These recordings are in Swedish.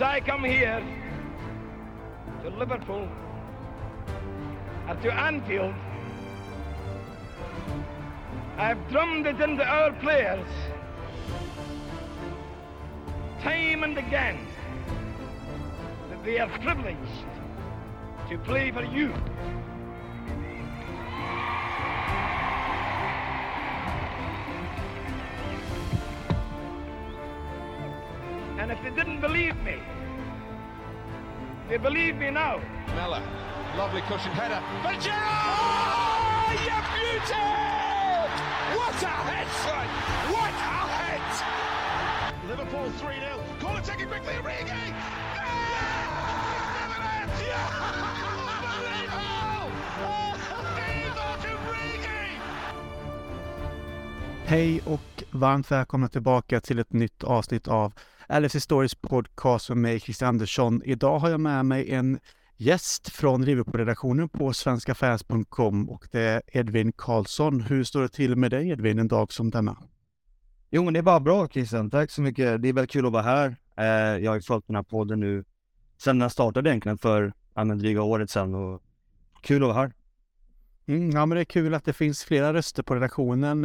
I come here to Liverpool and to Anfield, I've drummed it into our players time and again that they are privileged to play for you. Didn't believe me, they believe me now. Mella, lovely cushion header. For Gerrard! You beauty! What a head, son! What a head! Liverpool 3-0. Corner taken quickly, Origi! Hej och varmt välkomna tillbaka till ett nytt avsnitt av LFC Stories podcast med mig Christian Andersson. Idag har jag med mig en gäst från Liverpool-redaktionen på svenskafans.com och det är Edvin Karlsson. Hur står det till med dig Edvin en dag som denna? Jo, men det är bara bra Christian. Tack så mycket. Det är väldigt kul att vara här. Eh, jag har ju följt den här podden nu sedan den startade egentligen för ja, dryga året sedan och kul att vara här. Mm, ja, men det är kul att det finns flera röster på redaktionen.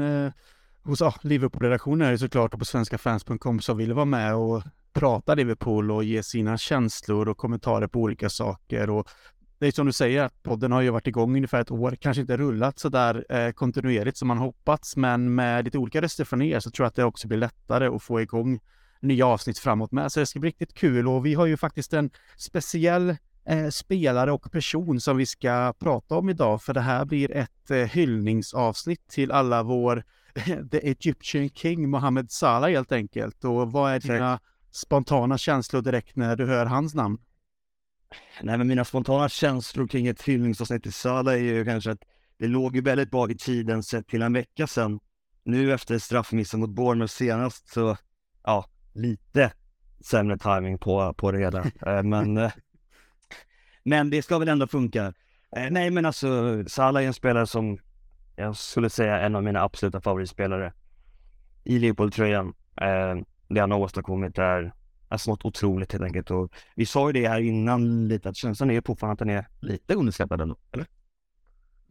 Hos ah, Liverpool-redaktionen är det såklart och på svenskafans.com som vill vara med och prata Liverpool och ge sina känslor och kommentarer på olika saker. Och det är som du säger, att podden har ju varit igång ungefär ett år, kanske inte rullat så där eh, kontinuerligt som man hoppats, men med lite olika röster från er så tror jag att det också blir lättare att få igång nya avsnitt framåt med. Så det ska bli riktigt kul och vi har ju faktiskt en speciell eh, spelare och person som vi ska prata om idag, för det här blir ett eh, hyllningsavsnitt till alla vår The Egyptian King Mohammed Salah helt enkelt. Och vad är dina spontana känslor direkt när du hör hans namn? Nej, men mina spontana känslor kring ett hyllningsavsnitt till Salah är ju kanske att det låg ju väldigt bra i tiden sett till en vecka sedan. Nu efter straffmissen mot Bournemouth senast så, ja, lite sämre timing på, på det hela. Eh, men, eh, men det ska väl ändå funka. Eh, nej, men alltså Salah är en spelare som jag skulle säga en av mina absoluta favoritspelare i Liverpool-tröjan. Eh, det han har åstadkommit är, är smått otroligt helt enkelt. Och vi sa ju det här innan lite, att känslan är fortfarande att den är lite underskattad ändå, eller?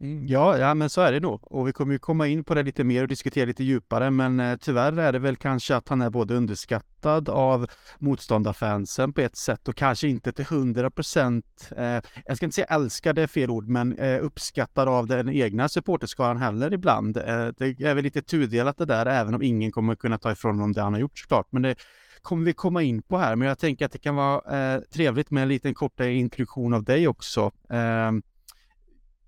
Mm, ja, ja, men så är det nog. Och vi kommer ju komma in på det lite mer och diskutera lite djupare. Men eh, tyvärr är det väl kanske att han är både underskattad av motståndarfansen på ett sätt och kanske inte till hundra procent, eh, jag ska inte säga älskad, det är fel ord, men eh, uppskattad av den egna supporterskaran heller ibland. Eh, det är väl lite tudelat det där, även om ingen kommer kunna ta ifrån honom det han har gjort såklart. Men det kommer vi komma in på här. Men jag tänker att det kan vara eh, trevligt med en liten kort introduktion av dig också. Eh,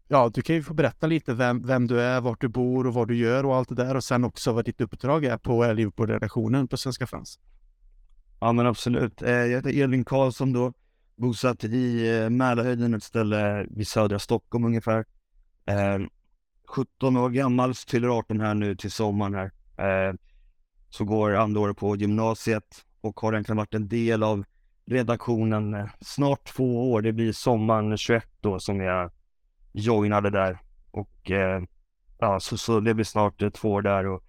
ja, du kan ju få berätta lite vem, vem du är, vart du bor och vad du gör och allt det där och sen också vad ditt uppdrag är på Liverpool-redaktionen på Svenska fans. Ja men absolut. Eh, jag heter Elin Karlsson då, bosatt i eh, Mälarhöjden, ett ställe vid södra Stockholm ungefär. Eh, 17 år gammal, fyller 18 här nu till sommaren här. Så går andra året på gymnasiet och har egentligen varit en del av redaktionen snart två år. Det blir sommaren 21 då som jag joinade där och eh, ja, så, så det blir snart eh, två år där och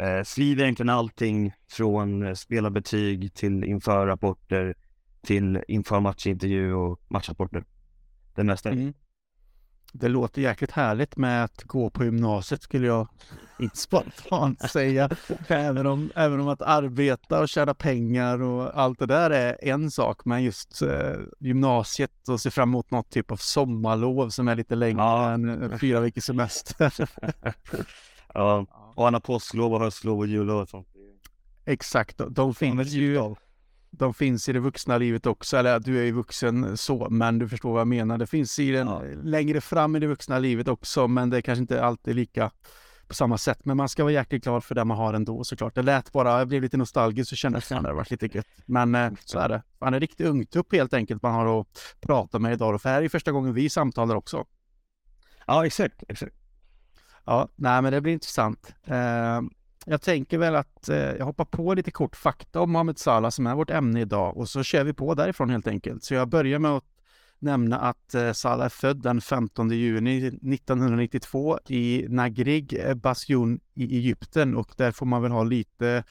eh, skriver egentligen allting från eh, spelarbetyg till inför rapporter till inför matchintervju och matchrapporter. Det mesta. Mm. Det låter jäkligt härligt med att gå på gymnasiet skulle jag inte spontant säga. Även om, även om att arbeta och tjäna pengar och allt det där är en sak. Men just eh, gymnasiet och se fram emot något typ av sommarlov som är lite längre ja. än eh, fyra veckors semester. ja, och han har påsklov och höstlov och jullov och sånt. Exakt, de finns ju de finns i det vuxna livet också, eller du är ju vuxen så, men du förstår vad jag menar. Det finns i den, ja. längre fram i det vuxna livet också, men det är kanske inte alltid lika på samma sätt. Men man ska vara jäkligt glad för det man har ändå såklart. Det lät bara, jag blev lite nostalgisk så kände jag att det varit lite gött. Men eh, så är det. Han är riktigt ungtupp helt enkelt man har att prata med idag. För här är första gången vi samtalar också. Ja, exakt, exakt. Ja, nej men det blir intressant. Eh, jag tänker väl att eh, jag hoppar på lite kort fakta om Mohamed Salah som är vårt ämne idag och så kör vi på därifrån helt enkelt. Så jag börjar med att nämna att eh, Salah är född den 15 juni 1992 i Nagrig, eh, Bastion i Egypten och där får man väl ha lite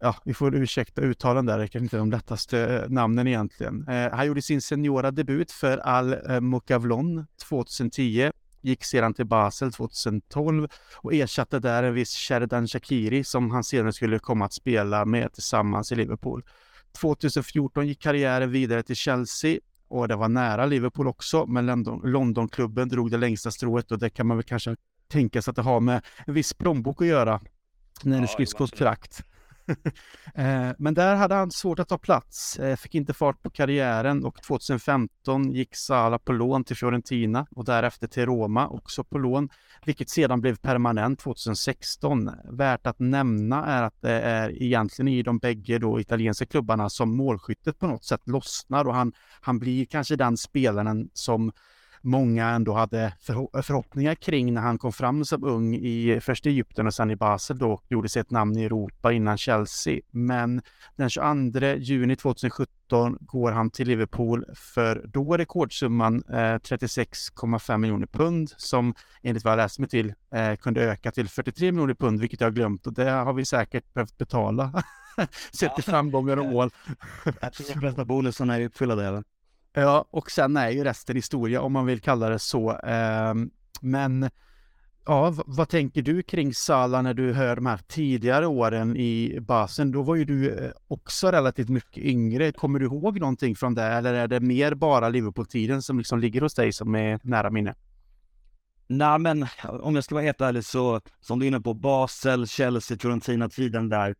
ja, vi får ursäkta uttalen där, det kanske inte är de lättaste namnen egentligen. Eh, han gjorde sin seniora debut för Al eh, Mokavlon 2010 gick sedan till Basel 2012 och ersatte där en viss Sheridan Shakiri som han senare skulle komma att spela med tillsammans i Liverpool. 2014 gick karriären vidare till Chelsea och det var nära Liverpool också, men London, Londonklubben drog det längsta strået och det kan man väl kanske tänka sig att det har med en viss plånbok att göra när det skrivs kontrakt. Eh, men där hade han svårt att ta plats, eh, fick inte fart på karriären och 2015 gick Sala på lån till Fiorentina och därefter till Roma, också på lån, vilket sedan blev permanent 2016. Värt att nämna är att det är egentligen i de bägge då italienska klubbarna som målskyttet på något sätt lossnar och han, han blir kanske den spelaren som många ändå hade förhoppningar kring när han kom fram som ung i först i Egypten och sen i Basel då gjorde sig ett namn i Europa innan Chelsea. Men den 22 juni 2017 går han till Liverpool för då rekordsumman eh, 36,5 miljoner pund som enligt vad jag läst mig till eh, kunde öka till 43 miljoner pund, vilket jag glömt och det har vi säkert behövt betala. Sett till framgångar och mål. Jag tror de flesta bonusarna är uppfyllda även. Ja, och sen är ju resten historia om man vill kalla det så. Ehm, men ja, vad tänker du kring Sala när du hör de här tidigare åren i basen? Då var ju du eh, också relativt mycket yngre. Kommer du ihåg någonting från det eller är det mer bara Liverpool-tiden som liksom ligger hos dig som är nära minne? Nej, men om jag ska vara helt ärlig så som du är inne på Basel, Chelsea, Fiorentina-tiden där.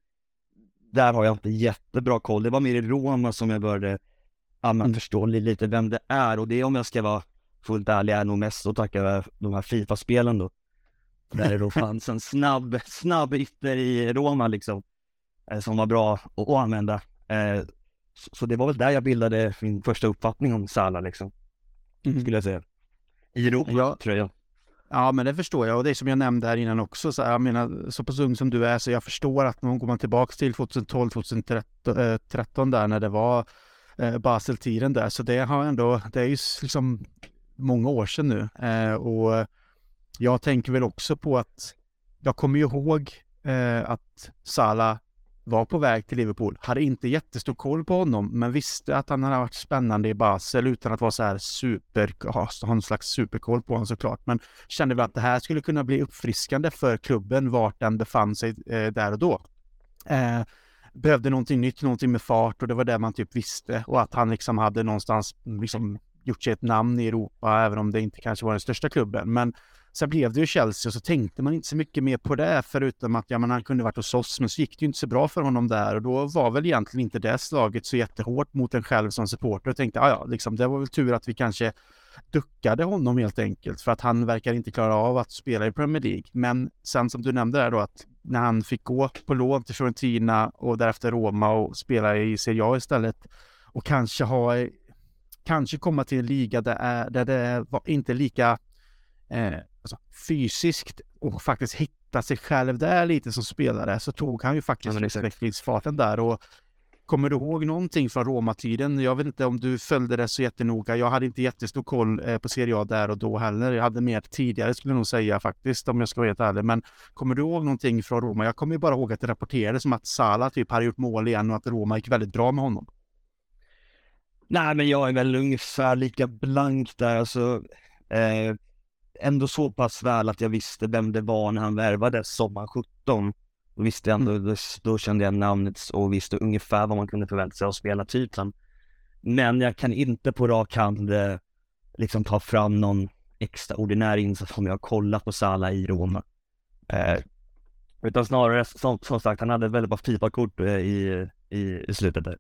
Där har jag inte jättebra koll. Det var mer i Roma som jag började ja, man mm. förstår lite vem det är och det om jag ska vara fullt ärlig är nog mest att tacka de här Fifa-spelen då. Där det då fanns en snabb, snabb ytter i Roma liksom. Eh, som var bra att, använda. Eh, så, det var väl där jag bildade min första uppfattning om Salah liksom. Mm. Skulle jag säga. I Roma, ja. tror jag. Ja, men det förstår jag och det är som jag nämnde här innan också. Så jag menar, så pass ung som du är så jag förstår att någon går man tillbaks till 2012, 2013 där när det var eh, Basel-tiden där. Så det har ändå, det är ju liksom många år sedan nu. Eh, och jag tänker väl också på att jag kommer ju ihåg eh, att Salah var på väg till Liverpool. Hade inte jättestor koll på honom, men visste att han hade varit spännande i Basel utan att vara så här super, ha någon slags superkoll på honom såklart. Men kände väl att det här skulle kunna bli uppfriskande för klubben vart den befann sig eh, där och då. Eh, behövde någonting nytt, någonting med fart och det var det man typ visste och att han liksom hade någonstans liksom gjort sig ett namn i Europa, även om det inte kanske var den största klubben. Men sen blev det ju Chelsea och så tänkte man inte så mycket mer på det, förutom att ja, men han kunde varit hos oss, men så gick det ju inte så bra för honom där och då var väl egentligen inte det slaget så jättehårt mot en själv som supporter och tänkte, ja, ja, liksom, det var väl tur att vi kanske duckade honom helt enkelt för att han verkar inte klara av att spela i Premier League. Men sen som du nämnde där då att när han fick gå på lån till Fiorentina och därefter Roma och spela i Serie A istället och kanske ha kanske komma till en liga där, där det var inte lika eh, alltså, fysiskt och faktiskt hitta sig själv där lite som spelare så tog han ju faktiskt ja, utvecklingsfarten där och Kommer du ihåg någonting från romatiden? Jag vet inte om du följde det så jättenoga. Jag hade inte jättestor koll eh, på Serie A där och då heller. Jag hade mer tidigare skulle jag nog säga faktiskt, om jag ska vara helt ärlig. Men kommer du ihåg någonting från Roma? Jag kommer ju bara ihåg att det rapporterades som att Salah typ hade gjort mål igen och att Roma gick väldigt bra med honom. Nej, men jag är väl ungefär lika blank där. Alltså, eh, ändå så pass väl att jag visste vem det var när han värvades sommaren 17. Då visste jag ändå, mm. då, då, kände jag namnet och visste ungefär vad man kunde förvänta sig av spelartypen. Men jag kan inte på rak hand eh, liksom ta fram någon extraordinär insats som jag har kollat på Sala i Roma. Eh, utan snarare som, som sagt, han hade väldigt bra Fifa-kort eh, i, i, i slutet där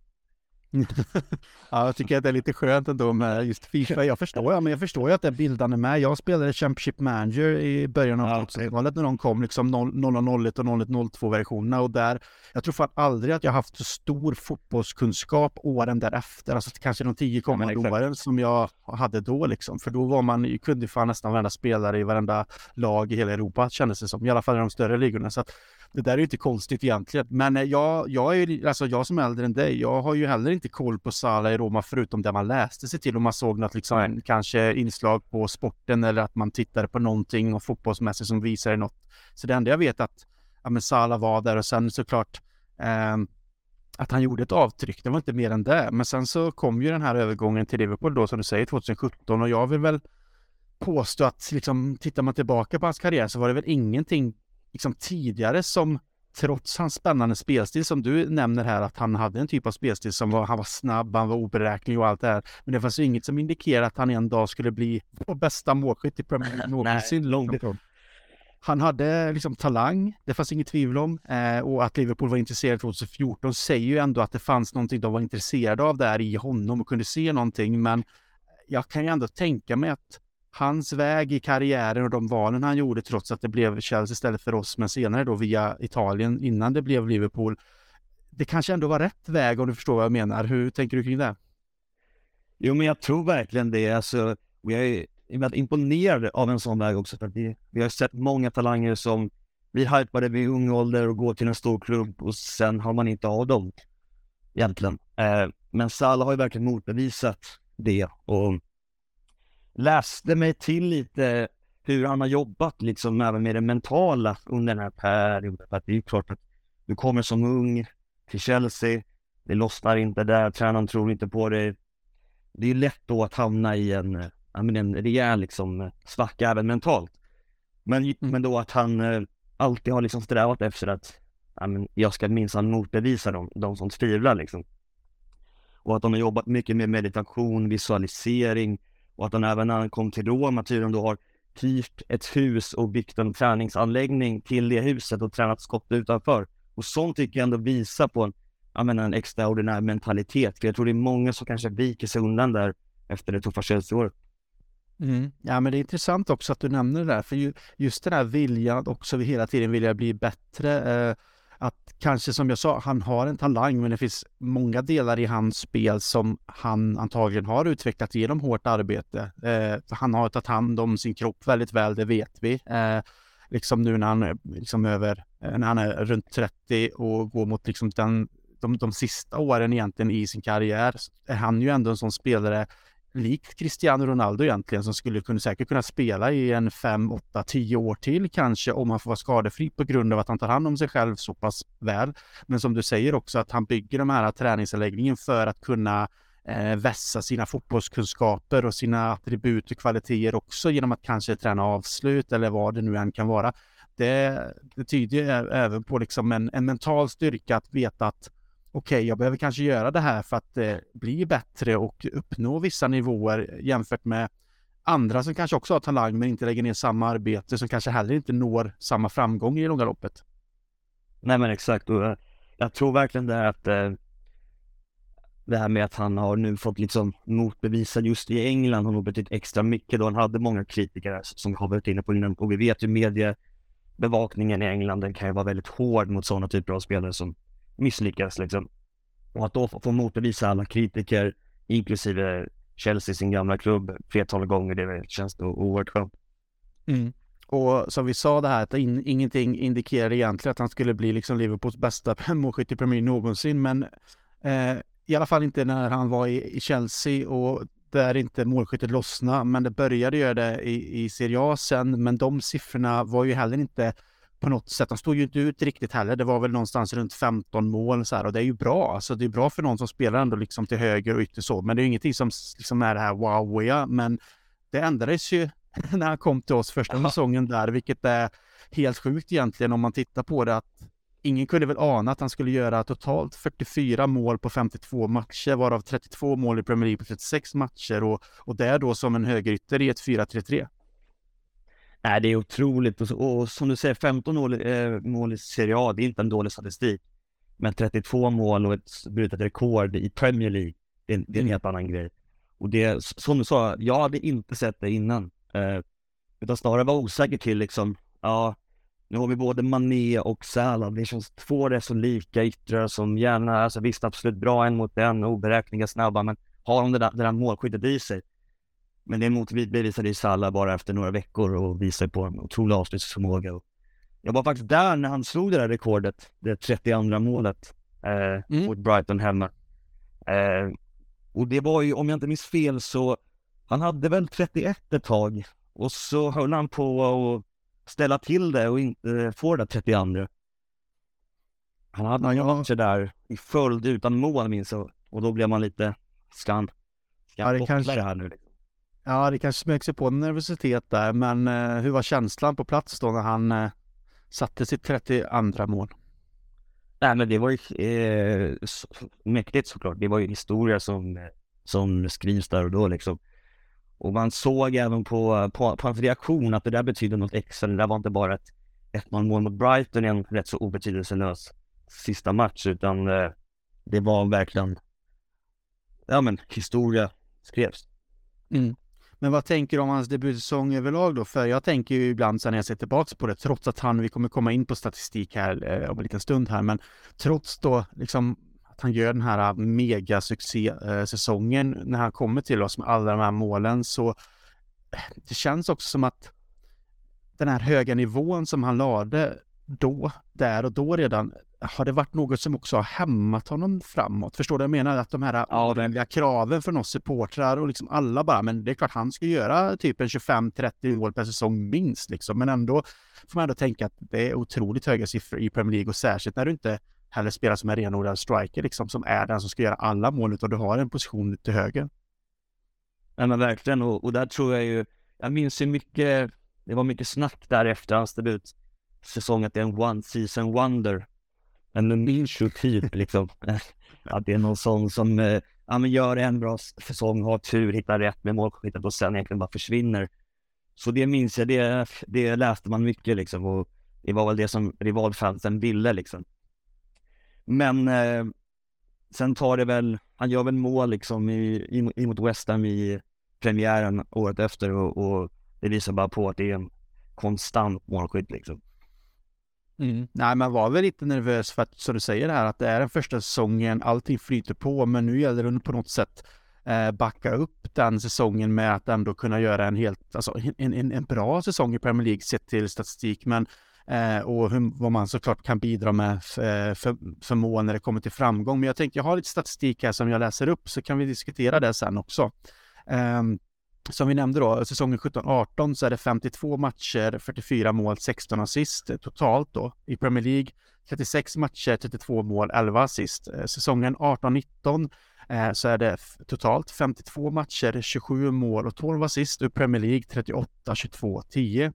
ja, jag tycker att det är lite skönt ändå med just Fifa. Jag förstår, ja, men jag förstår ju att det är bildande med. Jag spelade Championship Manager i början av 2000-talet när de kom, liksom 001 och 0102 versionerna och där, jag tror fan aldrig att jag haft så stor fotbollskunskap åren därefter, alltså kanske de tio kommande ja, åren som jag hade då liksom. För då var man, kunde fan nästan varenda spelare i varenda lag i hela Europa kändes det som, i alla fall i de större ligorna. Så att det där är ju inte konstigt egentligen. Men eh, jag, jag, är, alltså jag som är äldre än dig, jag har ju heller inte koll på Sala i Roma förutom det man läste sig till och man såg något liksom, kanske inslag på sporten eller att man tittade på någonting och fotbollsmässigt som visade något. Så det enda jag vet att ja, men Sala var där och sen såklart eh, att han gjorde ett avtryck. Det var inte mer än det. Men sen så kom ju den här övergången till Liverpool då som du säger 2017 och jag vill väl påstå att liksom tittar man tillbaka på hans karriär så var det väl ingenting liksom tidigare som trots hans spännande spelstil som du nämner här att han hade en typ av spelstil som var, han var snabb, han var oberäknelig och allt det här. Men det fanns ju inget som indikerar att han en dag skulle bli vår bästa målskytt i Premier League någonsin. långt. Han hade liksom talang, det fanns inget tvivel om. Eh, och att Liverpool var intresserade 2014 säger ju ändå att det fanns någonting de var intresserade av där i honom och kunde se någonting. Men jag kan ju ändå tänka mig att hans väg i karriären och de valen han gjorde trots att det blev Chelsea istället för oss, men senare då via Italien innan det blev Liverpool. Det kanske ändå var rätt väg om du förstår vad jag menar. Hur tänker du kring det? Jo, men jag tror verkligen det. Alltså, jag är väldigt imponerad av en sån väg också. För vi, vi har sett många talanger som blir hypade vid ung ålder och går till en stor klubb och sen har man inte av dem egentligen. Eh, men Salah har ju verkligen motbevisat det och läste mig till lite hur han har jobbat liksom även med det mentala under den här perioden. För att det är ju klart att du kommer som ung till Chelsea, det lossnar inte där, tränaren tror inte på dig. Det är lätt då att hamna i en, en rejäl liksom svacka även mentalt. Men, mm. men då att han eh, alltid har liksom strävat efter att men jag ska minsann motbevisa dem, de som tvivlar liksom. Och att de har jobbat mycket med meditation, visualisering, och att han även när han kom till Roma tydligen då har hyrt ett hus och byggt en träningsanläggning till det huset och tränat skott utanför. Och sånt tycker jag ändå visar på en, jag menar, en extraordinär mentalitet. För jag tror det är många som kanske viker sig undan där efter det tuffa Chelsea-året. Mm. Ja, men det är intressant också att du nämner det där, för just den här viljan också hela tiden vilja bli bättre. Eh, att kanske som jag sa, han har en talang men det finns många delar i hans spel som han antagligen har utvecklat genom hårt arbete. Eh, han har tagit hand om sin kropp väldigt väl, det vet vi. Eh, liksom nu när han är liksom över, eh, när han är runt 30 och går mot liksom den, de, de sista åren egentligen i sin karriär är han ju ändå en sån spelare likt Cristiano Ronaldo egentligen som skulle kunna, säkert kunna spela i en 5, 8, 10 år till kanske om han får vara skadefri på grund av att han tar hand om sig själv så pass väl. Men som du säger också att han bygger de här träningsanläggningen för att kunna eh, vässa sina fotbollskunskaper och sina attribut och kvaliteter också genom att kanske träna avslut eller vad det nu än kan vara. Det, det tyder även på liksom en, en mental styrka att veta att okej, okay, jag behöver kanske göra det här för att eh, bli bättre och uppnå vissa nivåer jämfört med andra som kanske också har talang men inte lägger ner samma arbete som kanske heller inte når samma framgång i det långa loppet. Nej men exakt. Och eh, jag tror verkligen det här att eh, det här med att han har nu fått liksom motbevisad just i England har nog betytt extra mycket då. Han hade många kritiker som har varit inne på innan och vi vet ju mediebevakningen i England den kan ju vara väldigt hård mot sådana typer av spelare som misslyckas liksom. Och att då få motbevisa alla kritiker, inklusive Chelsea, sin gamla klubb, flertal gånger, det känns då oerhört skönt. Mm. Och som vi sa det här, att in, ingenting indikerar egentligen att han skulle bli liksom Liverpools bästa målskytt i Premier någonsin, men eh, i alla fall inte när han var i, i Chelsea och där inte målskyttet lossnade, men det började göra det i, i Serie A sen, men de siffrorna var ju heller inte på något sätt. De stod ju inte ut riktigt heller. Det var väl någonstans runt 15 mål så här, och det är ju bra. Alltså det är bra för någon som spelar ändå liksom till höger och ytter så. Men det är ingenting som liksom är det här wowiga. Men det ändrades ju när han kom till oss första säsongen där, vilket är helt sjukt egentligen om man tittar på det att ingen kunde väl ana att han skulle göra totalt 44 mål på 52 matcher, varav 32 mål i Premier League på 36 matcher och, och det då som en högerytter i ett 4-3-3. Nej, det är otroligt. Och, och som du säger, 15 mål, eh, mål i Serie A, det är inte en dålig statistik. Men 32 mål och ett brutet rekord i Premier League, det, det är en helt annan grej. Och det, som du sa, jag hade inte sett det innan. Eh, utan snarare var osäker till liksom, ja, nu har vi både Mané och Salah. Det känns två rätt så lika yttrar som gärna, alltså visst absolut bra en mot en, oberäkneliga, snabba, men har de det där, det där målskyttet i sig men det motbevisade ju Salah bara efter några veckor och visade på en otrolig avslutsförmåga. Jag var faktiskt där när han slog det där rekordet, det 32 målet eh, mm. mot Brighton hemma. Eh, och det var ju, om jag inte minns fel, så han hade väl 31 ett tag och så höll han på att ställa till det och inte få det där 32. Han hade några matcher där i följd utan mål minns jag. Och då blev man lite, ska han, ska han Ja, det kanske- det här nu? Ja, det kanske smög sig på en nervositet där, men eh, hur var känslan på plats då när han eh, satte sitt 32 mål? Nej men det var ju eh, mäktigt såklart. Det var ju historia som, som skrivs där och då liksom. Och man såg även på, på, på hans reaktion att det där betydde något extra. Det där var inte bara ett 1-0 mål mot Brighton i en rätt så obetydelselös sista match utan eh, det var verkligen, ja men historia skrevs. Men vad tänker du om hans debutsäsong överlag då? För jag tänker ju ibland så när jag ser tillbaks på det, trots att han, vi kommer komma in på statistik här eh, om en liten stund här, men trots då liksom att han gör den här eh, megasuccé-säsongen eh, när han kommer till oss med alla de här målen så eh, det känns också som att den här höga nivån som han lade då, där och då redan, har det varit något som också har hämmat honom framåt? Förstår du vad jag menar? Att de här Ja, kraven från oss supportrar och liksom alla bara, men det är klart han ska göra typ en 25-30 mål per säsong minst liksom. Men ändå får man ändå tänka att det är otroligt höga siffror i Premier League och särskilt när du inte heller spelar som en renodlad striker liksom, som är den som ska göra alla mål utan du har en position till höger. Nej men verkligen och, och där tror jag ju, jag minns ju mycket, det var mycket snack där efter hans debut säsong att det är en one season wonder. En Minshew typ liksom. att det är någon sån som, eh, ja men gör en bra säsong, har tur, hittar rätt med målskyttet och sen egentligen bara försvinner. Så det minns jag, det, det läste man mycket liksom och det var väl det som rivalfansen ville liksom. Men eh, sen tar det väl, han gör väl mål liksom i, i, i mot West Ham i premiären året efter och, och det visar bara på att det är en konstant målskytt liksom. Mm. Nej, man var väl lite nervös för att, som du säger här, att det är den första säsongen, allting flyter på, men nu gäller det på något sätt eh, backa upp den säsongen med att ändå kunna göra en helt, alltså en, en, en bra säsong i Premier League sett till statistik, men eh, och hur, vad man såklart kan bidra med eh, för, för, för mål när det kommer till framgång. Men jag tänkte, jag har lite statistik här som jag läser upp, så kan vi diskutera det sen också. Um, som vi nämnde då, säsongen 17-18 så är det 52 matcher, 44 mål, 16 assist eh, totalt då. I Premier League 36 matcher, 32 mål, 11 assist. Eh, säsongen 18-19 eh, så är det totalt 52 matcher, 27 mål och 12 assist. I Premier League 38, 22, 10.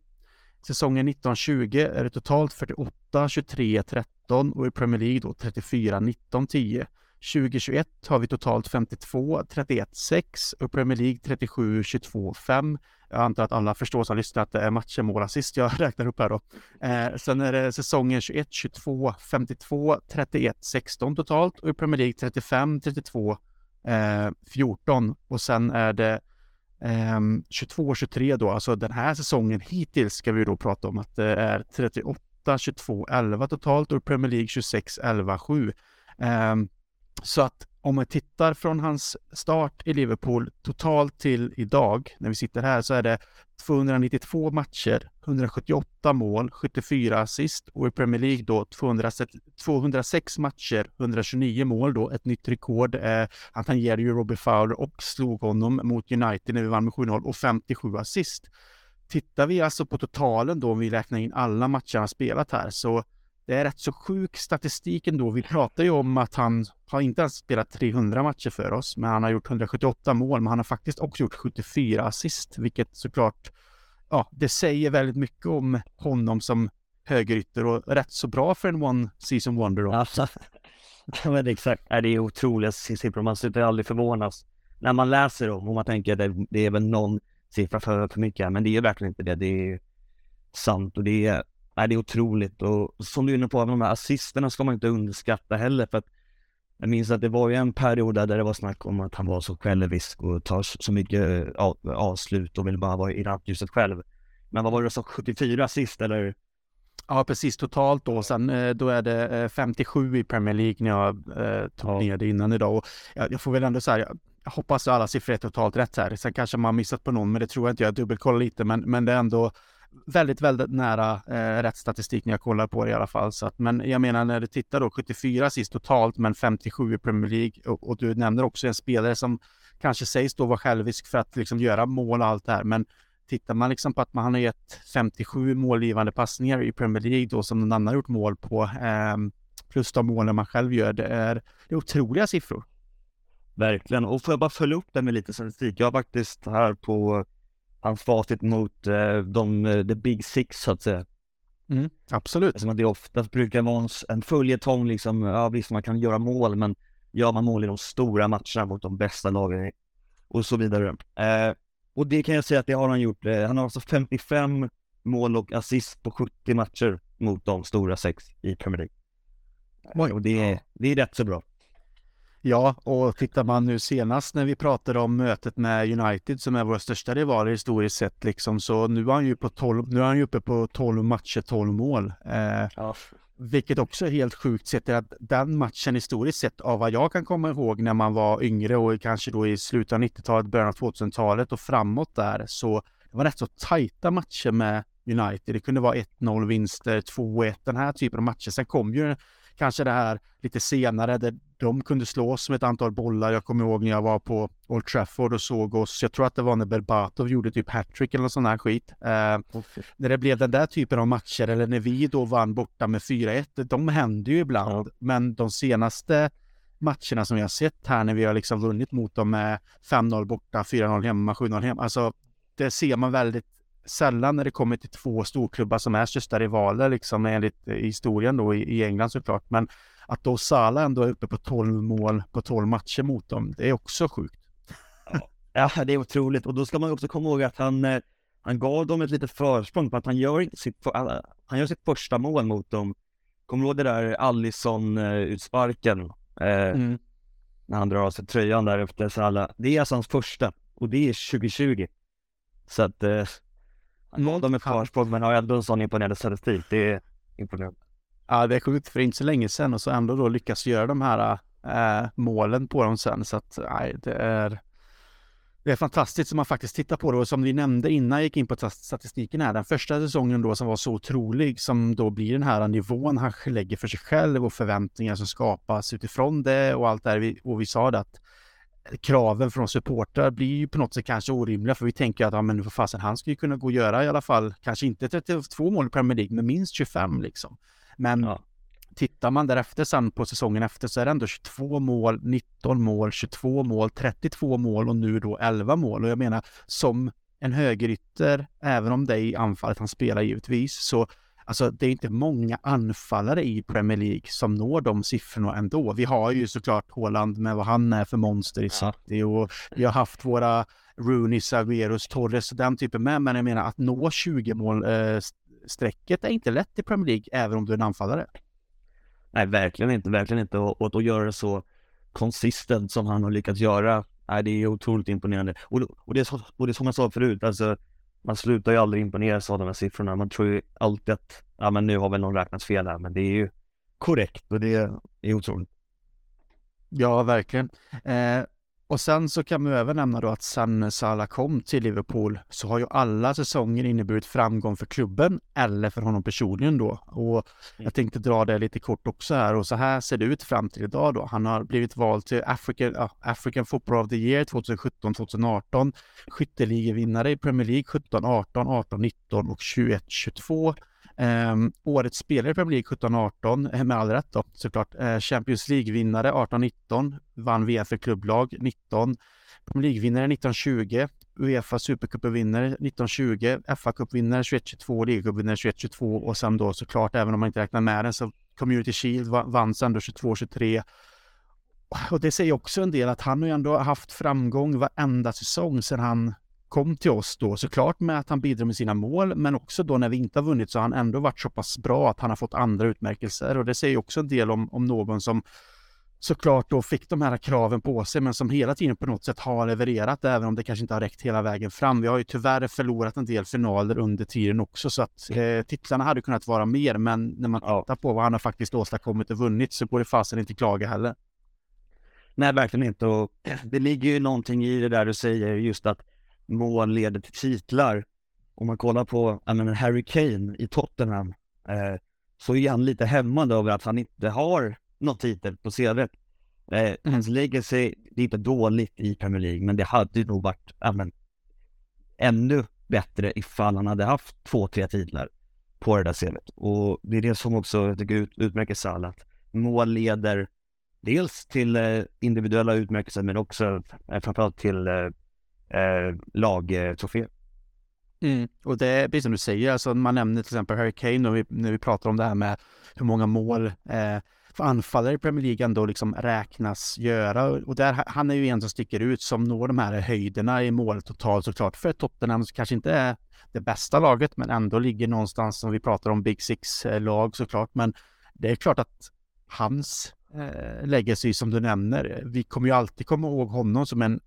Säsongen 19-20 är det totalt 48, 23, 13 och i Premier League då 34, 19, 10. 2021 har vi totalt 52, 31, 6 och Premier League 37, 22, 5. Jag antar att alla förstår som lyssnar att det är matcher, mål, assist jag räknar upp här då. Eh, sen är det säsongen 21, 22, 52, 31, 16 totalt och i Premier League 35, 32, eh, 14 och sen är det eh, 22, 23 då, alltså den här säsongen hittills ska vi då prata om att det är 38, 22, 11 totalt och i Premier League 26, 11, 7. Så att om man tittar från hans start i Liverpool totalt till idag, när vi sitter här, så är det 292 matcher, 178 mål, 74 assist och i Premier League då 206, 206 matcher, 129 mål då, ett nytt rekord. Eh, han tangerade ju Robbie Fowler och slog honom mot United när vi vann med 7-0 och 57 assist. Tittar vi alltså på totalen då, om vi räknar in alla matcher han spelat här, så det är rätt så sjuk statistik ändå. Vi pratar ju om att han har inte ens spelat 300 matcher för oss, men han har gjort 178 mål, men han har faktiskt också gjort 74 assist, vilket såklart, ja, det säger väldigt mycket om honom som högerytter och rätt så bra för en one season wonder då. Alltså, ja, men exakt. Det är otroliga siffror. Man slutar aldrig förvånas när man läser dem och man tänker att det, det är väl någon siffra för, för mycket, men det är verkligen inte det. Det är sant och det är, nej, det är otroligt. Och som du är inne på, de här assisterna ska man inte underskatta heller för att jag minns att det var ju en period där det var snack om att han var så självisk och tar så mycket eh, av- avslut och vill bara vara i rampljuset själv. Men vad var det så 74 assist eller? Ja, precis totalt då. Sen eh, då är det eh, 57 i Premier League när jag eh, tog Ja. ner det innan idag. Och jag, jag får väl ändå säga, jag, hoppas att alla siffror är totalt rätt här. Sen kanske man har missat på någon, men det tror jag inte. Jag dubbelkollar lite, men, men det är ändå väldigt, väldigt nära eh, rätt statistik när jag kollar på det i alla fall. Så att, men jag menar när du tittar då 74 sist totalt, men 57 i Premier League och, och du nämner också en spelare som kanske sägs då vara självisk för att liksom göra mål och allt det här, men tittar man liksom på att man har gett 57 målgivande passningar i Premier League då som någon annan har gjort mål på, eh, plus de målen man själv gör. Det är, det är otroliga siffror. Verkligen, och får jag bara följa upp det med lite statistik. Jag har faktiskt här på hans facit mot eh, de, eh, the big six så att säga. Mm, absolut. Som att det oftast brukar vara en, en följetong liksom, ja visst man kan göra mål men gör man mål i de stora matcherna mot de bästa lagen och så vidare. Eh, och det kan jag säga att det har han gjort. Eh, han har alltså 55 mål och assist på 70 matcher mot de stora sex i Premier League. Och det är, det är rätt så bra. Ja, och tittar man nu senast när vi pratade om mötet med United som är våra största rivaler historiskt sett liksom så nu är han ju på 12, nu är han ju uppe på 12 matcher, 12 mål. Eh, ja. Vilket också är helt sjukt sett att den matchen historiskt sett av vad jag kan komma ihåg när man var yngre och kanske då i slutet av 90-talet, början av 2000-talet och framåt där så det var rätt så tajta matcher med United. Det kunde vara 1-0 vinster, 2-1, den här typen av matcher. Sen kom ju kanske det här lite senare där de kunde slås med ett antal bollar. Jag kommer ihåg när jag var på Old Trafford och såg oss. Jag tror att det var när Berbatov gjorde typ hattrick eller någon sån här skit. Eh. När det blev den där typen av matcher eller när vi då vann borta med 4-1. De händer ju ibland, ja. men de senaste matcherna som vi har sett här när vi har liksom vunnit mot dem med 5-0 borta, 4-0 hemma, 7-0 hemma. Alltså, det ser man väldigt sällan när det kommer till två storklubbar som är största rivaler liksom enligt historien då i, i England såklart. Men att då Salah ändå är uppe på 12 mål på 12 matcher mot dem, det är också sjukt. Ja, det är otroligt och då ska man också komma ihåg att han, eh, han gav dem ett litet försprång på att han gör sitt, han gör sitt första mål mot dem. Kommer du ihåg det där Allison-utsparken? Eh, mm. När han drar av sig tröjan där efter Salah. Det är alltså hans första och det är 2020. Så att eh, gav dem ett försprång men har ändå en sån imponerande statistik. Det är imponerande. Ja, det är sjukt för inte så länge sedan och så ändå då lyckas göra de här äh, målen på dem sen. Så att nej, det är det är fantastiskt som man faktiskt tittar på det och som vi nämnde innan jag gick in på statistiken här. Den första säsongen då som var så otrolig som då blir den här nivån han lägger för sig själv och förväntningar som skapas utifrån det och allt det här. Och vi sa det att kraven från supportrar blir ju på något sätt kanske orimliga för vi tänker att ja, men för fasen han skulle kunna gå och göra i alla fall kanske inte 32 mål i Premier League men minst 25 liksom. Men ja. tittar man därefter sen på säsongen efter så är det ändå 22 mål, 19 mål, 22 mål, 32 mål och nu då 11 mål. Och jag menar som en högerytter, även om det är i anfallet han spelar givetvis, så Alltså det är inte många anfallare i Premier League som når de siffrorna ändå. Vi har ju såklart Håland med vad han är för monster i City och vi har haft våra Rooney, Agueros, Torres och den typen med. Men jag menar att nå 20 mål eh, strecket är inte lätt i Premier League, även om du är en anfallare. Nej, verkligen inte, verkligen inte. Och, och att göra det så konsistent som han har lyckats göra, nej, det är otroligt imponerande. Och, och, det, och det är som jag sa förut, alltså, man slutar ju aldrig imponeras av de här siffrorna. Man tror ju alltid att, ja men nu har väl någon räknat fel här, men det är ju korrekt och det är otroligt. Ja, verkligen. Eh, och sen så kan man även nämna då att sen Salah kom till Liverpool så har ju alla säsonger inneburit framgång för klubben eller för honom personligen då. Och mm. jag tänkte dra det lite kort också här och så här ser det ut fram till idag då. Han har blivit vald till African, uh, African Football of the Year 2017-2018, skytteligevinnare i Premier League 17-18, 18-19 och 21-22. Um, årets spelare i Premier League 17-18, eh, med all rätt då såklart. Uh, Champions League-vinnare 18-19, vann VM för klubblag 19. Premier League-vinnare 1920, Uefa Supercup-vinnare 1920, FA-cupvinnare 21-22, Ligacup-vinnare 21-22 och sen då såklart, även om man inte räknar med den, så Community Shield vann sen då 22-23. Och det säger också en del att han har ju ändå haft framgång varenda säsong sedan han kom till oss då såklart med att han bidrar med sina mål men också då när vi inte har vunnit så har han ändå varit så pass bra att han har fått andra utmärkelser och det säger också en del om, om någon som såklart då fick de här kraven på sig men som hela tiden på något sätt har levererat även om det kanske inte har räckt hela vägen fram. Vi har ju tyvärr förlorat en del finaler under tiden också så att eh, titlarna hade kunnat vara mer men när man tittar på vad han har faktiskt åstadkommit och vunnit så går det fasen inte klaga heller. Nej, verkligen inte och det ligger ju någonting i det där du säger just att mål leder till titlar. Om man kollar på menar, Harry Kane i Tottenham eh, så är han lite hämmad över att han inte har någon titel på CVt. Eh, hans legacy, det är inte dåligt i Premier League, men det hade nog varit men, ännu bättre ifall han hade haft två, tre titlar på det där CVt. Och det är det som också jag tycker ut, utmärker Salah. mål leder dels till eh, individuella utmärkelser men också eh, framförallt till eh, eh lagtrofé. Mm. Och det är precis som du säger, alltså man nämner till exempel Harry Kane när vi, när vi pratar om det här med hur många mål eh, för anfallare i Premier League ändå liksom räknas göra. Och där, han är ju en som sticker ut som når de här höjderna i mål totalt såklart för Tottenham som kanske inte är det bästa laget men ändå ligger någonstans som vi pratar om Big Six-lag eh, såklart. Men det är klart att hans eh, legacy som du nämner, vi kommer ju alltid komma ihåg honom som en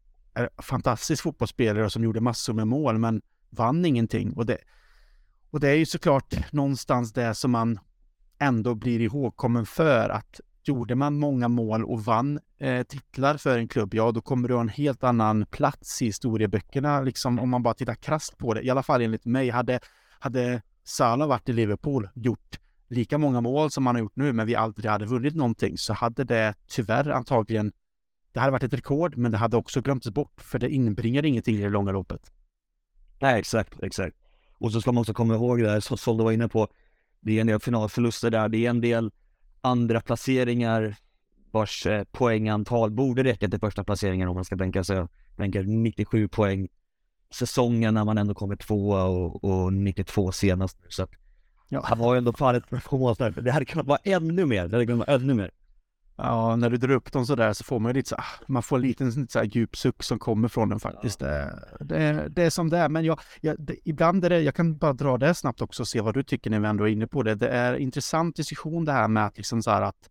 fantastisk fotbollsspelare som gjorde massor med mål men vann ingenting. Och det, och det är ju såklart någonstans det som man ändå blir ihågkommen för att gjorde man många mål och vann eh, titlar för en klubb, ja då kommer du ha en helt annan plats i historieböckerna, liksom om man bara tittar krasst på det. I alla fall enligt mig, hade, hade Salah varit i Liverpool, gjort lika många mål som han har gjort nu, men vi aldrig hade vunnit någonting, så hade det tyvärr antagligen, det hade varit ett rekord, men det hade också glömts bort, för det inbringar ingenting i det långa loppet. Nej, exakt, exakt. Och så ska man också komma ihåg det här som du var inne på, det är en del finalförluster där, det är en del andra placeringar vars eh, poängantal borde räcka till första placeringen om man ska tänka sig, tänka 97 poäng säsongen när man ändå kommer tvåa och, och 92 senast. Så att, ja. han har ju ändå fallit på mål där. Det hade kunnat vara ännu mer, det hade kunnat vara ännu mer. Ja, när du drar upp dem sådär så får man ju lite så ah, man får en liten så här djup suck som kommer från den faktiskt. Ja. Det, det, det, är som det är, men jag, jag det, ibland är det, jag kan bara dra det snabbt också och se vad du tycker när vi ändå är inne på det. Det är intressant diskussion det här med att liksom så här att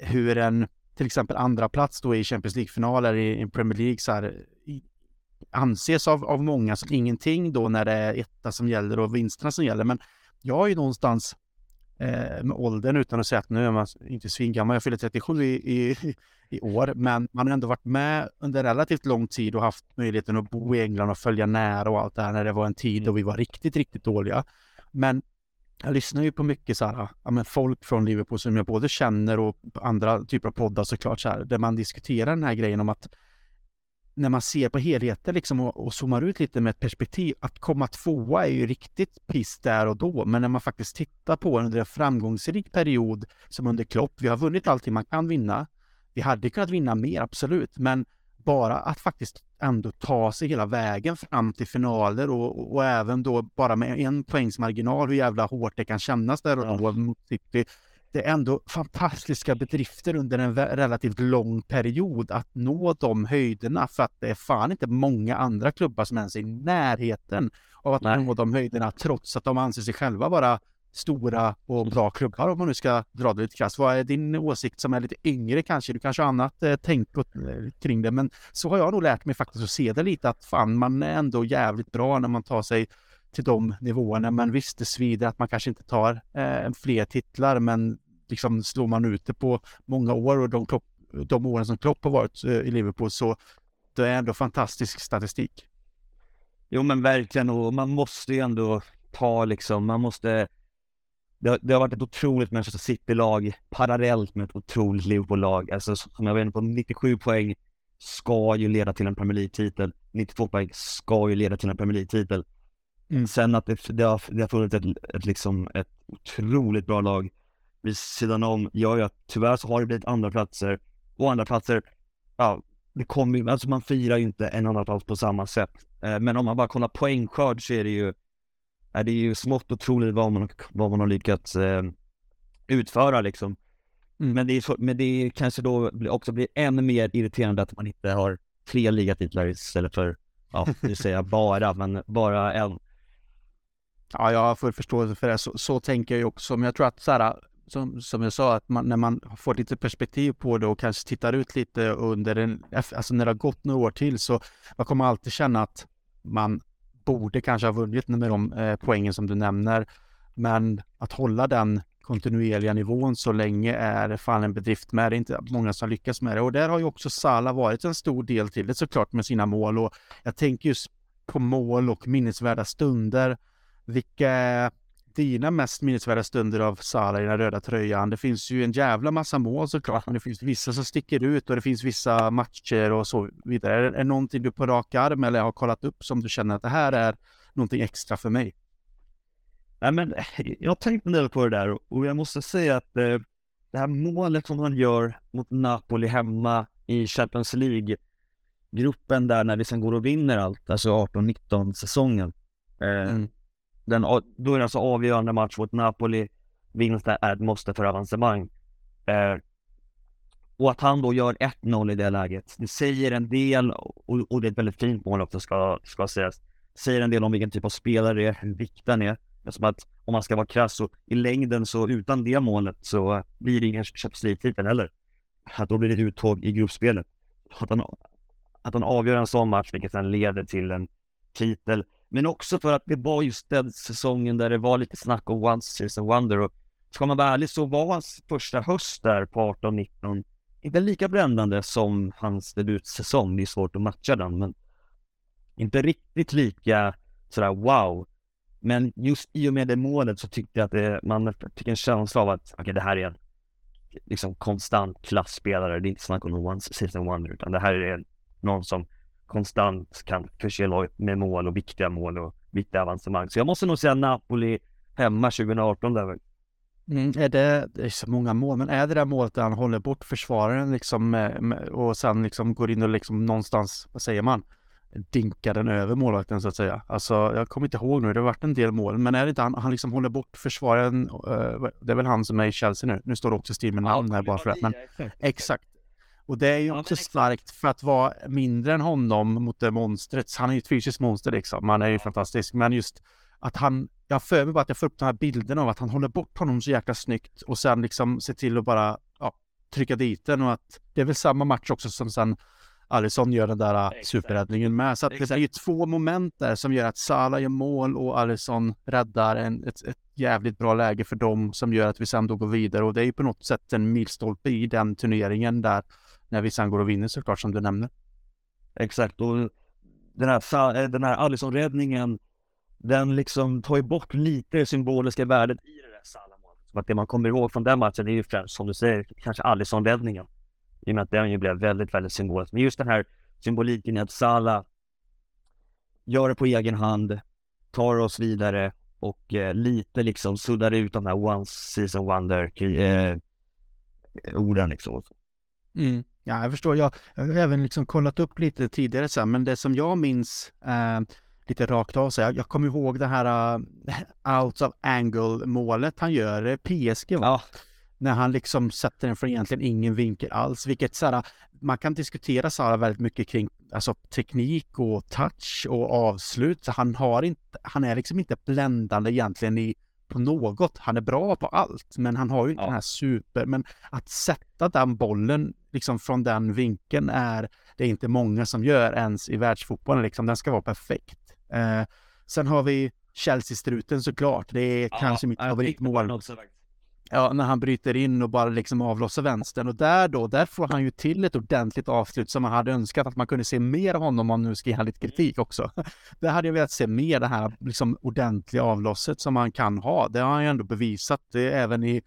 hur en till exempel andra plats då i Champions League-finaler i, i Premier League så här, i, anses av, av många som ingenting då när det är etta som gäller och vinsterna som gäller. Men jag är ju någonstans med åldern utan att säga att nu är man inte svingammal. Jag fyller 37 i, i, i år, men man har ändå varit med under relativt lång tid och haft möjligheten att bo i England och följa nära och allt det här när det var en tid då vi var riktigt, riktigt dåliga. Men jag lyssnar ju på mycket så här, ja, men folk från Liverpool som jag både känner och andra typer av poddar såklart så här, där man diskuterar den här grejen om att när man ser på helheten liksom och, och zoomar ut lite med ett perspektiv, att komma tvåa är ju riktigt piss där och då. Men när man faktiskt tittar på under en framgångsrik period som under Klopp, vi har vunnit allting man kan vinna. Vi hade kunnat vinna mer, absolut, men bara att faktiskt ändå ta sig hela vägen fram till finaler och, och även då bara med en poängs marginal, hur jävla hårt det kan kännas där och då mot City det är ändå fantastiska bedrifter under en relativt lång period att nå de höjderna för att det är fan inte många andra klubbar som ens är i närheten av att Nej. nå de höjderna trots att de anser sig själva vara stora och bra klubbar om man nu ska dra det lite krasst. Vad är din åsikt som är lite yngre kanske? Du kanske har annat eh, tänk eh, kring det, men så har jag nog lärt mig faktiskt att se det lite att fan, man är ändå jävligt bra när man tar sig till de nivåerna. Men visst, det svider att man kanske inte tar eh, fler titlar, men liksom slår man ut det på många år och de, de åren som Klopp har varit eh, i Liverpool så det är ändå fantastisk statistik. Jo men verkligen och man måste ju ändå ta liksom, man måste det, det har varit ett otroligt Manchester City-lag parallellt med ett otroligt Liverpool-lag. Alltså som jag var inne på, 97 poäng ska ju leda till en Premier League-titel. 92 poäng ska ju leda till en Premier League-titel. Mm. Sen att det, det, har, det har funnits ett, ett, liksom, ett otroligt bra lag vid sidan om gör ju att tyvärr så har det blivit andra platser och andra platser, ja, det kommer ju, alltså man firar ju inte en annan plats på samma sätt. Eh, men om man bara kollar poängskörd så är det ju, är det ju smått otroligt vad man, vad man har lyckats eh, utföra liksom. Mm. Men, det är, men det kanske då också blir ännu mer irriterande att man inte har tre ligatitlar istället för, ja, det säger jag bara, men bara en. Ja, jag har full förståelse för det. Så, så tänker jag ju också. Men jag tror att så här, som, som jag sa, att man, när man får lite perspektiv på det och kanske tittar ut lite under en, alltså när det har gått några år till så man kommer alltid känna att man borde kanske ha vunnit med de eh, poängen som du nämner. Men att hålla den kontinuerliga nivån så länge är fan en bedrift med. Det är inte många som lyckas med det och där har ju också Sala varit en stor del till det såklart med sina mål och jag tänker just på mål och minnesvärda stunder. Vilka dina mest minnesvärda stunder av Salah i den röda tröjan? Det finns ju en jävla massa mål såklart, men det finns vissa som sticker ut och det finns vissa matcher och så vidare. Är det någonting du på rak arm eller har kollat upp som du känner att det här är någonting extra för mig? Nej men jag har tänkt en del på det där och jag måste säga att eh, det här målet som han gör mot Napoli hemma i Champions League-gruppen där när vi sen går och vinner allt, alltså 18-19 säsongen. Eh, mm den, då är det alltså avgörande match mot Napoli. Vinsten är ett måste för avancemang. Eh, och att han då gör 1-0 i det läget, det säger en del och, och, det är ett väldigt fint mål också ska, ska sägas. Säger en del om vilken typ av spelare det är, hur viktig han är. Som att om man ska vara krass så i längden så utan det målet så blir det ingen Champions League-titel heller. Att då blir det uttåg i gruppspelet. Att han, att han avgör en sån match vilket sen leder till en titel. Men också för att det var just den säsongen där det var lite snack om Once Season Wonder och ska man vara ärlig så var hans första höst där på 18-19 inte lika brännande som hans debutsäsong. Det är svårt att matcha den, men inte riktigt lika sådär wow. Men just i och med det målet så tyckte jag att det, man fick en känsla av att okej, okay, det här är en liksom konstant klassspelare. Det är inte snack om någon one season wonder, utan det här är någon som konstant kan förse laget med mål och viktiga mål och viktiga avancemang. Så jag måste nog säga Napoli hemma 2018 där. Mm, är det, det är så många mål, men är det där målet där han håller bort försvararen liksom och sen liksom går in och liksom någonstans, vad säger man, dinkar den över målvakten så att säga. Alltså jag kommer inte ihåg nu, det har varit en del mål, men är det inte han, han liksom håller bort försvararen, uh, det är väl han som är i Chelsea nu. Nu står det också still med namn här bara för att, men exakt. Och det är ju också starkt för att vara mindre än honom mot det monstret. Han är ju ett fysiskt monster liksom, han är ju fantastisk, men just att han, jag för mig bara att jag får upp den här bilden av att han håller bort honom så jäkla snyggt och sen liksom ser till att bara ja, trycka dit den. Och att det är väl samma match också som sen Alisson gör den där äh, Exakt. superräddningen med. Så att det är ju två moment där som gör att Salah gör mål och Alisson räddar en, ett, ett jävligt bra läge för dem som gör att vi sen då går vidare. Och det är ju på något sätt en milstolpe i den turneringen där när vi sen går och vinner såklart som du nämner. Exakt och den här, eh, den här Alisson-räddningen den liksom tar ju bort lite det symboliska värdet i det där Salah-målet. Att det man kommer ihåg från den matchen är ju främst som du säger kanske Alisson-räddningen. I och med att den ju blev väldigt, väldigt symbolisk. Men just den här symboliken i att Salah gör det på egen hand, tar oss vidare och eh, lite liksom suddar ut de här once season wonder eh, orden liksom. Mm. Ja, jag förstår. Jag, jag har även liksom kollat upp lite tidigare sen, men det som jag minns eh, lite rakt av så jag, jag kommer ihåg det här uh, out of angle målet han gör, PSG va? Ja när han liksom sätter den från egentligen ingen vinkel alls, vilket så här, man kan diskutera Sara väldigt mycket kring alltså, teknik och touch och avslut. Så han har inte, han är liksom inte bländande egentligen i på något. Han är bra på allt, men han har ju inte ja. den här super. Men att sätta den bollen liksom från den vinkeln är det är inte många som gör ens i världsfotbollen. Liksom. Den ska vara perfekt. Eh, sen har vi Chelsea-struten såklart. Det är ja, kanske mitt favoritmål. Ja, när han bryter in och bara liksom avlossar vänstern och där då, där får han ju till ett ordentligt avslut som man hade önskat att man kunde se mer av honom om nu ska ge han lite kritik också. Där hade jag velat se mer det här liksom ordentliga avlosset som han kan ha. Det har han ju ändå bevisat det även i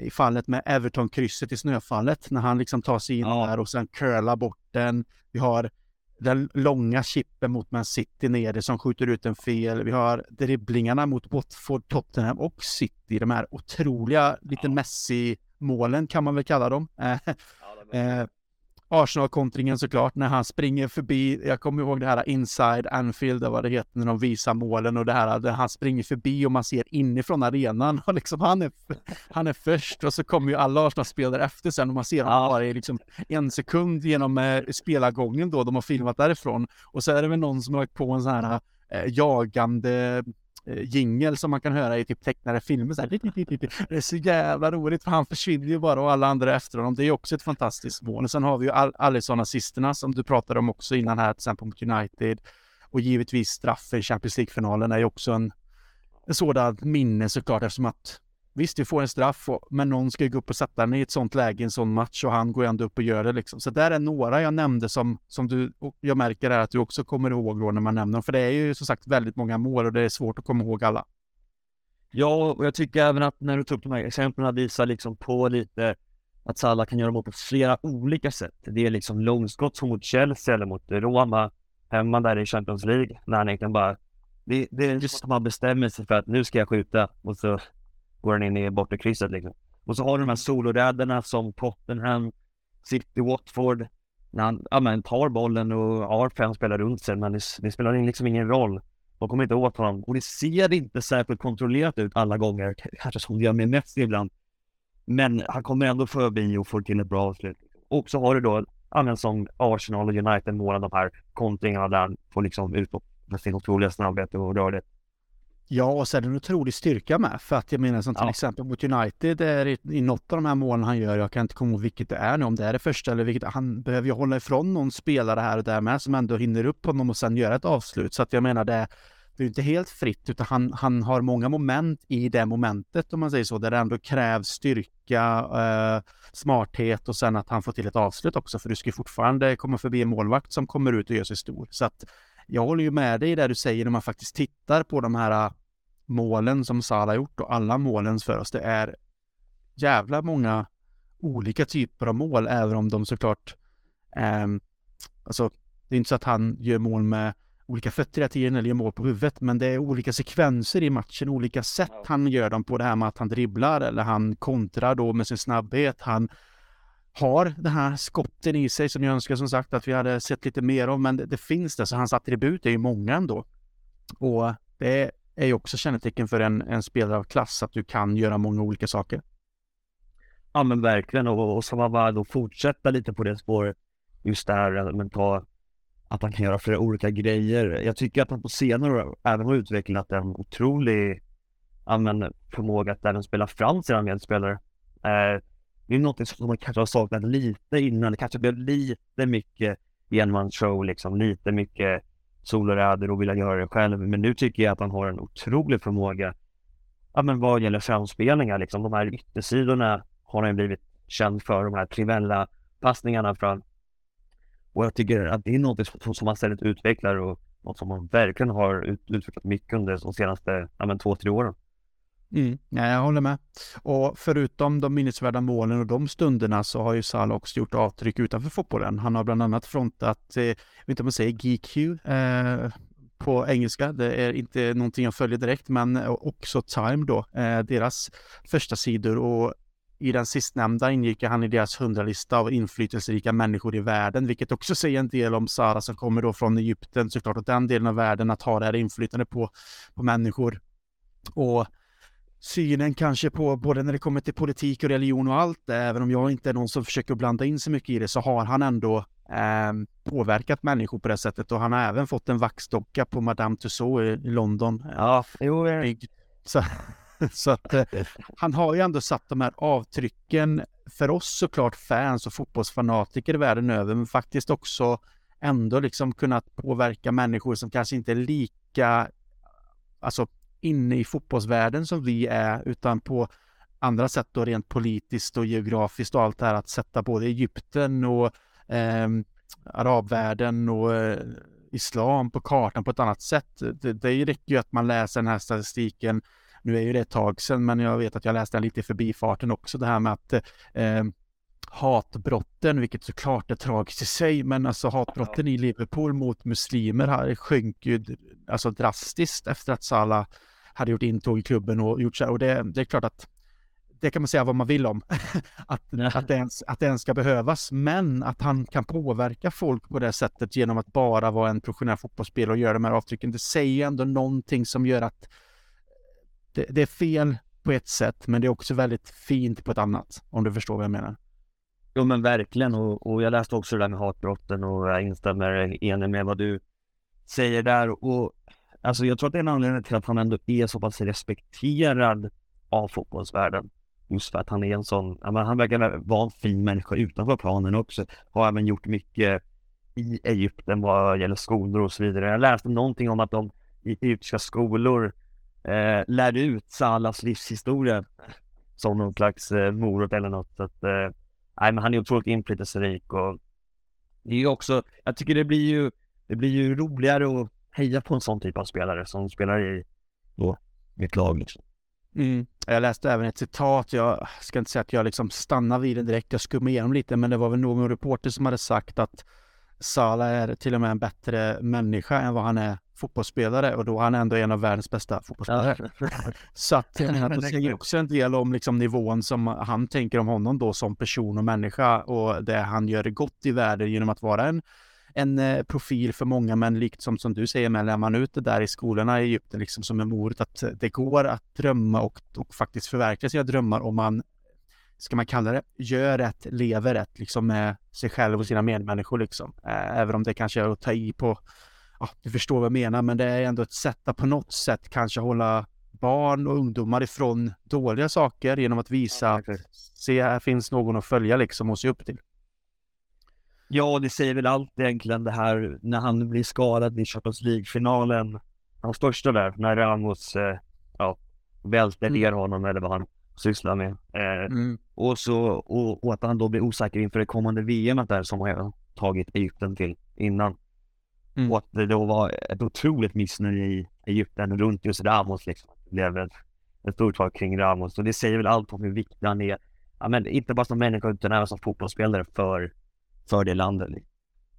i fallet med Everton-krysset i snöfallet när han liksom tar sig in ja. där och sen curlar bort den. Vi har den långa chippen mot Man City nere som skjuter ut en fel. Vi har dribblingarna mot Watford, Tottenham och City. De här otroliga, lite ja. Messi-målen kan man väl kalla dem. Ja, eh, Arsenal-kontringen såklart, när han springer förbi, jag kommer ihåg det här Inside Anfield, vad det heter, när de visar målen och det här, där han springer förbi och man ser inifrån arenan och liksom han är, han är först och så kommer ju alla Arsenal-spelare efter sen och man ser honom bara i liksom en sekund genom eh, spelargången då, de har filmat därifrån. Och så är det väl någon som har lagt på en sån här eh, jagande Eh, jingel som man kan höra i typ tecknade filmer. Så här, det är så jävla roligt för han försvinner ju bara och alla andra efter honom. Det är också ett fantastiskt mål. Och sen har vi ju Alisson-assisterna som du pratade om också innan här, till exempel mot United. Och givetvis straffen i Champions League-finalen är ju också en, en sådan minne såklart eftersom att Visst, vi får en straff, och, men någon ska ju gå upp och sätta den i ett sånt läge i en sån match och han går ändå upp och gör det liksom. Så där är några jag nämnde som, som du, jag märker är att du också kommer ihåg då när man nämner dem. För det är ju som sagt väldigt många mål och det är svårt att komma ihåg alla. Ja, och jag tycker även att när du tog upp de här exemplen visar liksom på lite att Salah kan göra mål på flera olika sätt. Det är liksom långskott som mot Chelsea eller mot Roma hemma där i Champions League när han egentligen bara det, det är just som man bestämmer sig för att nu ska jag skjuta och så går den in i bortre krysset liksom. Och så har du de här soloräderna som Tottenham, City, Watford. När han ja, men, tar bollen och har fem spelare runt sig, men det, det spelar liksom ingen roll. De kommer inte åt honom och det ser inte särskilt kontrollerat ut alla gånger, kanske som det gör med Messi ibland. Men han kommer ändå förbi och får till ett bra avslut. Och så har du då, ja, som Arsenal och United, några av de här kontringarna där han får liksom utlopp med sin otroliga snabbhet och rörlighet. Ja, och det en otrolig styrka med. För att jag menar som till ja. exempel mot United är i, i något av de här målen han gör, jag kan inte komma ihåg vilket det är nu, om det är det första eller vilket, han behöver ju hålla ifrån någon spelare här och där med som ändå hinner upp honom och sen göra ett avslut. Så att jag menar det, det är inte helt fritt utan han, han har många moment i det momentet om man säger så, där det ändå krävs styrka, eh, smarthet och sen att han får till ett avslut också, för du ska fortfarande komma förbi en målvakt som kommer ut och gör sig stor. Så att jag håller ju med dig där du säger när man faktiskt tittar på de här målen som Salah gjort och alla målen för oss. Det är jävla många olika typer av mål, även om de såklart eh, Alltså, det är inte så att han gör mål med olika fötter hela tiden eller gör mål på huvudet, men det är olika sekvenser i matchen, olika sätt han gör dem på. Det här med att han dribblar eller han kontrar då med sin snabbhet. Han har den här skotten i sig som jag önskar som sagt att vi hade sett lite mer av, men det, det finns det, så hans attribut är ju många ändå. Och det är är ju också kännetecken för en, en spelare av klass, att du kan göra många olika saker. Ja men verkligen och, och ska man bara då fortsätta lite på det spåret just det här eh, men ta att han kan göra flera olika grejer. Jag tycker att han på senare år även har utvecklat en otrolig men, förmåga att även spela fram sina medspelare. Eh, det är något som man kanske har saknat lite innan. Det kanske blev lite mycket enmansshow, liksom lite mycket soloräder och vilja göra det själv. Men nu tycker jag att han har en otrolig förmåga ja, men vad gäller framspelningar. Liksom. De här yttersidorna har han blivit känd för, de här trivella passningarna fram. Och jag tycker att det är något som han ständigt utvecklar och något som han verkligen har ut, utvecklat mycket under de senaste ja, men, två, tre åren. Mm, ja, jag håller med. Och förutom de minnesvärda målen och de stunderna så har ju Salah också gjort avtryck utanför fotbollen. Han har bland annat frontat, eh, jag vet inte om man säger GQ eh, på engelska. Det är inte någonting jag följer direkt, men eh, också Time då, eh, deras första sidor och i den sistnämnda ingick han i deras hundralista av inflytelserika människor i världen, vilket också säger en del om Sara som kommer då från Egypten såklart, och den delen av världen att ha det här inflytande på, på människor. Och synen kanske på både när det kommer till politik och religion och allt det, även om jag inte är någon som försöker blanda in så mycket i det, så har han ändå eh, påverkat människor på det sättet och han har även fått en vaxdocka på Madame Tussauds i London. Ja, jo. Så, så att eh, han har ju ändå satt de här avtrycken för oss såklart fans och fotbollsfanatiker världen över, men faktiskt också ändå liksom kunnat påverka människor som kanske inte är lika, alltså inne i fotbollsvärlden som vi är, utan på andra sätt då rent politiskt och geografiskt och allt det här att sätta både Egypten och eh, arabvärlden och eh, islam på kartan på ett annat sätt. Det, det räcker ju att man läser den här statistiken. Nu är ju det ett tag sedan, men jag vet att jag läste den lite i förbifarten också, det här med att eh, hatbrotten, vilket såklart är tragiskt i sig, men alltså hatbrotten i Liverpool mot muslimer här sjönk ju alltså drastiskt efter att Salah hade gjort intåg i klubben och gjort så här. Och det, det är klart att det kan man säga vad man vill om, att, att, det ens, att det ens ska behövas, men att han kan påverka folk på det sättet genom att bara vara en professionell fotbollsspelare och göra de här avtrycken, det säger ändå någonting som gör att det, det, är fel på ett sätt, men det är också väldigt fint på ett annat, om du förstår vad jag menar. Jo men verkligen. Och, och jag läste också det där med hatbrotten och jag instämmer enig med vad du säger där. Och Alltså jag tror att det är en anledning till att han ändå är så pass respekterad av fotbollsvärlden. Just för att han är en sån, menar, han verkar vara en fin människa utanför planen också. Har även gjort mycket i Egypten vad gäller skolor och så vidare. Jag läste någonting om att de i egyptiska skolor eh, lär ut Salas livshistoria som någon slags eh, morot eller något. Så att, eh, nej, men han är otroligt inflytelserik och det är ju också, jag tycker det blir ju, det blir ju roligare och heja på en sån typ av spelare som spelar i då, mitt lag liksom. Mm. Jag läste även ett citat, jag ska inte säga att jag liksom stannar vid det direkt, jag skummar igenom lite, men det var väl någon reporter som hade sagt att Salah är till och med en bättre människa än vad han är fotbollsspelare och då är han ändå en av världens bästa fotbollsspelare. Så att jag menar, det säger också en del om liksom nivån som han tänker om honom då som person och människa och det han gör gott i världen genom att vara en en eh, profil för många, men likt som, som du säger, med lär man ut det där i skolorna i Egypten, liksom som en morot, att det går att drömma och, och faktiskt förverkliga sina drömmar om man, ska man kalla det, gör rätt, lever rätt, liksom med sig själv och sina medmänniskor liksom. Eh, även om det kanske är att ta i på, ja, du förstår vad jag menar, men det är ändå ett sätt att på något sätt kanske hålla barn och ungdomar ifrån dåliga saker genom att visa att se, här finns någon att följa liksom och se upp till. Ja, det säger väl allt egentligen det här när han blir skadad i Champions League-finalen. Hans största där, när Ramos, eh, ja, välter mm. ner honom eller vad han sysslar med. Eh, mm. och, så, och, och, att han då blir osäker inför det kommande VM där som har tagit Egypten till innan. Mm. Och att det då var ett otroligt missnöje i Egypten runt just Ramos liksom. Det blev ett, ett stort tag kring Ramos och det säger väl allt om hur viktig han är. Ja, men inte bara som människa utan även som fotbollsspelare för för det landet. Liksom.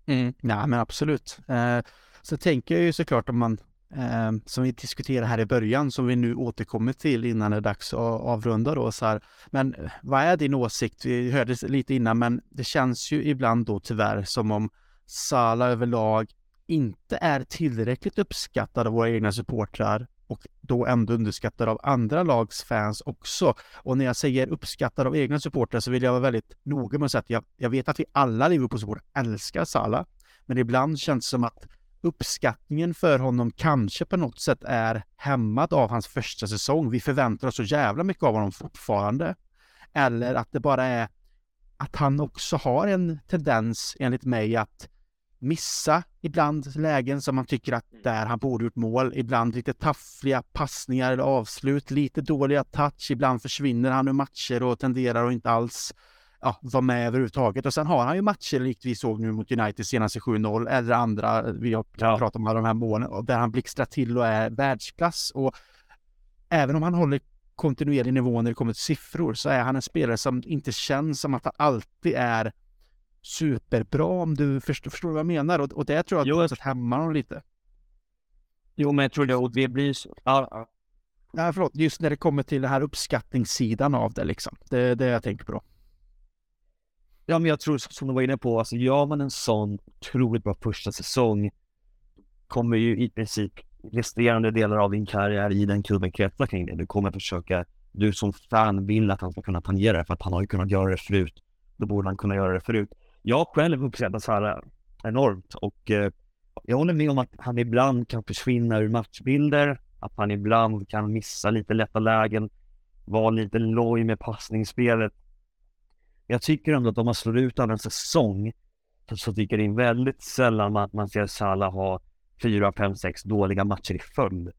Mm, ja, men absolut. Eh, så tänker jag ju såklart om man, eh, som vi diskuterade här i början, som vi nu återkommer till innan det är dags att avrunda då, så här. Men eh, vad är din åsikt? Vi hörde lite innan, men det känns ju ibland då tyvärr som om Sala överlag inte är tillräckligt uppskattad av våra egna supportrar och då ändå underskattad av andra lags fans också. Och när jag säger uppskattad av egna supportrar så vill jag vara väldigt noga med att säga att jag, jag vet att vi alla Liverpool-supportrar älskar Salah, men ibland känns det som att uppskattningen för honom kanske på något sätt är hämmad av hans första säsong. Vi förväntar oss så jävla mycket av honom fortfarande. Eller att det bara är att han också har en tendens, enligt mig, att missa ibland lägen som man tycker att mm. där han borde gjort mål. Ibland lite taffliga passningar eller avslut, lite dåliga touch. Ibland försvinner han ur matcher och tenderar att inte alls ja, vara med överhuvudtaget. Och sen har han ju matcher likt vi såg nu mot United senaste 7-0 eller andra, vi har ja. pratat om alla de här målen, där han blixtrar till och är världsklass. Och även om han håller kontinuerlig nivå när det kommer till siffror så är han en spelare som inte känns som att han alltid är superbra om du förstår, förstår vad jag menar. Och, och det tror jag jo, att hämmar honom lite. Jo, men jag tror det, och det blir så. Ja, ja. Nej, förlåt, just när det kommer till den här uppskattningssidan av det liksom. Det är det jag tänker på. Ja, men jag tror som du var inne på, alltså gör man en sån otroligt bra första säsong kommer ju i princip resterande delar av din karriär i den klubben kretsa kring det. Du kommer försöka, du som fan vill att han ska kunna tangera det för att han har ju kunnat göra det förut. Då borde han kunna göra det förut jag själv uppskattar Salah enormt och eh, jag håller med om att han ibland kan försvinna ur matchbilder, att han ibland kan missa lite lätta lägen, vara lite loj med passningsspelet. Jag tycker ändå att om man slår ut av en säsong så, så tycker det är väldigt sällan att man ser Salah ha fyra, fem, sex dåliga matcher i följd.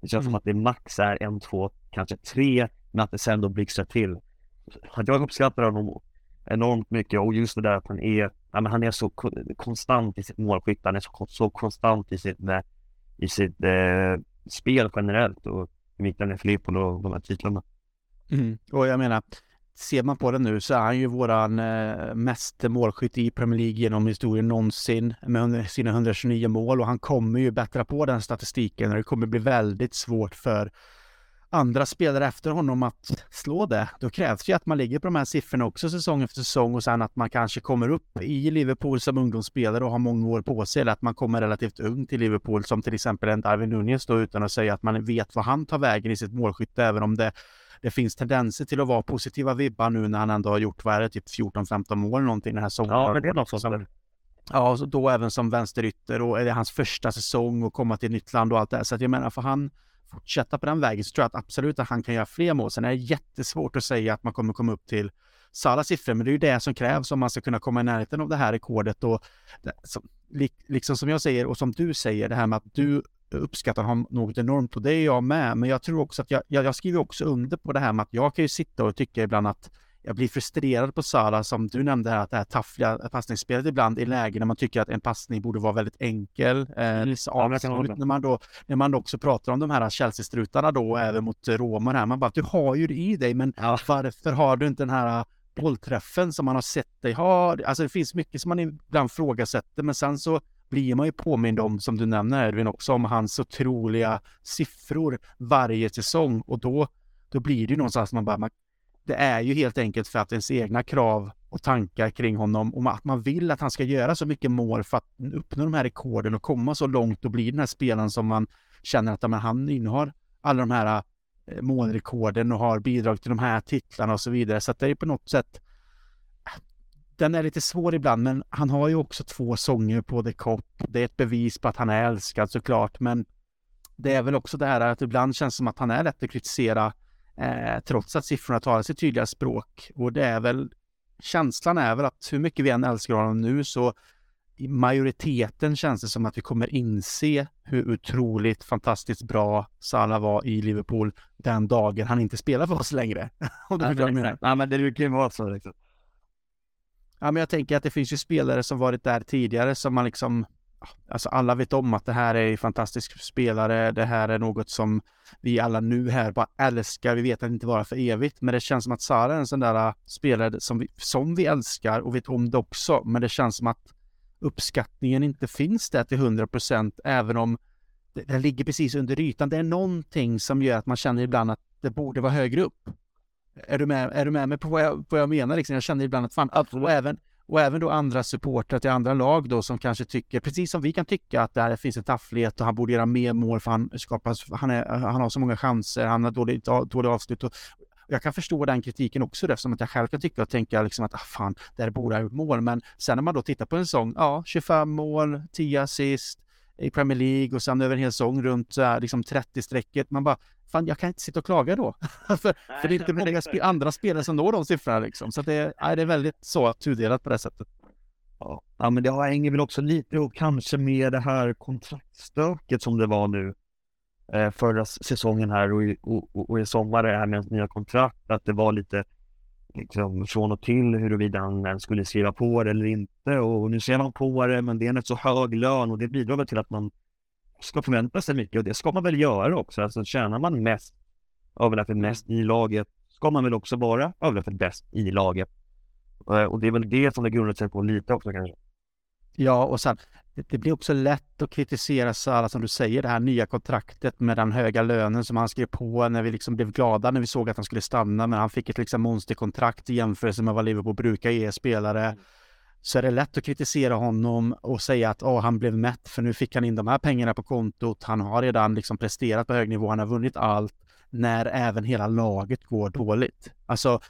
Det känns mm. som att det max är en, två, kanske tre, men att det sen då blixtrar till. Jag uppskattar honom enormt mycket och just det där att han är, ja, men han är så konstant i sitt målskytte, han är så, så konstant i sitt, eh, i sitt eh, spel generellt och hur viktig han är för och de här titlarna. Mm. Och jag menar, ser man på det nu så är han ju våran eh, mest målskytt i Premier League genom historien någonsin med sina 129 mål och han kommer ju bättra på den statistiken och det kommer bli väldigt svårt för andra spelare efter honom att slå det. Då krävs ju att man ligger på de här siffrorna också säsong efter säsong och sen att man kanske kommer upp i Liverpool som ungdomsspelare och har många år på sig eller att man kommer relativt ung till Liverpool som till exempel en Darwin Nunez då utan att säga att man vet vad han tar vägen i sitt målskytte även om det det finns tendenser till att vara positiva vibbar nu när han ändå har gjort, vad är det, typ 14-15 mål någonting den här säsongen. Ja, men det är något sånt. Ja, så då även som vänsterytter och är det hans första säsong och komma till ett nytt land och allt det här. Så att jag menar, för han fortsätta på den vägen så tror jag att absolut att han kan göra fler mål. Sen är det jättesvårt att säga att man kommer komma upp till Salas siffror, men det är ju det som krävs om man ska kunna komma i närheten av det här rekordet och som, liksom som jag säger och som du säger, det här med att du uppskattar honom något enormt och det är jag med, men jag tror också att jag, jag, jag skriver också under på det här med att jag kan ju sitta och tycka ibland att jag blir frustrerad på Sala som du nämnde här, att det här taffliga passningsspelet ibland i lägen när man tycker att en passning borde vara väldigt enkel. Eh, mm. ja, när, man då, när man också pratar om de här Chelsea-strutarna då, även mot Roma här, man bara, du har ju det i dig, men ja. varför har du inte den här bollträffen som man har sett dig ha. Alltså det finns mycket som man ibland frågasätter, men sen så blir man ju påmind om, som du nämner Edvin också, om hans otroliga siffror varje säsong och då, då blir det ju någonstans man bara, man, det är ju helt enkelt för att ens egna krav och tankar kring honom och att man vill att han ska göra så mycket mål för att uppnå de här rekorden och komma så långt och bli den här spelaren som man känner att men, han innehar alla de här eh, målrekorden och har bidrag till de här titlarna och så vidare. Så att det är på något sätt den är lite svår ibland, men han har ju också två sånger på The Cop. Det är ett bevis på att han är älskad såklart, men det är väl också det här att ibland känns som att han är lätt att kritisera eh, trots att siffrorna talar sitt tydliga språk. Och det är väl känslan är väl att hur mycket vi än älskar honom nu så i majoriteten känns det som att vi kommer inse hur otroligt fantastiskt bra Salah var i Liverpool den dagen han inte spelar för oss längre. Om du ja, men, ja, men det brukar ju vara så. Liksom. Ja, men jag tänker att det finns ju spelare som varit där tidigare som man liksom Alltså alla vet om att det här är en fantastisk spelare. Det här är något som vi alla nu här bara älskar. Vi vet att det inte vara för evigt, men det känns som att Sara är en sån där äh, spelare som vi, som vi älskar och vet om det också. Men det känns som att uppskattningen inte finns där till 100 procent, även om det ligger precis under ytan. Det är någonting som gör att man känner ibland att det borde vara högre upp. Är du med, är du med mig på vad jag, vad jag menar? Liksom? Jag känner ibland att fan, och även, och även då andra supportrar till andra lag då som kanske tycker, precis som vi kan tycka att det finns en tafflighet och han borde göra mer mål för han skapas, han, är, han har så många chanser, han har dåligt, dåligt avslut och, jag kan förstå den kritiken också eftersom att jag själv kan tycka och tänka liksom att ah, fan, där borde ha gjort mål. Men sen när man då tittar på en sång, ja, 25 mål, 10 assist i Premier League och sen över en hel säsong runt så här, liksom 30-strecket. Man bara, fan jag kan inte sitta och klaga då. för, för det är inte många sp andra spelare som når de siffrorna liksom. Så det, är, det är väldigt så tudelat på det sättet. Ja. ja, men det hänger väl också lite och kanske med det här kontraktstöket som det var nu eh, förra säsongen här och i, och, och i sommar det här med nya kontrakt, att det var lite liksom från och till huruvida han skulle skriva på det eller inte och nu ser man på det men det är en rätt så hög lön och det bidrar väl till att man ska förvänta sig mycket och det ska man väl göra också. Alltså tjänar man mest, överlägset mest i laget, ska man väl också vara överlägset bäst i laget. Eh, och det är väl det som det grundar sig på lite också kanske. Ja, och sen det, blir också lätt att kritisera Salah som du säger, det här nya kontraktet med den höga lönen som han skrev på när vi liksom blev glada när vi såg att han skulle stanna, men han fick ett liksom monsterkontrakt i jämförelse med vad Liverpool brukar ge spelare. Mm så är det lätt att kritisera honom och säga att oh, han blev mätt för nu fick han in de här pengarna på kontot. Han har redan liksom presterat på hög nivå, han har vunnit allt när även hela laget går dåligt. Alltså,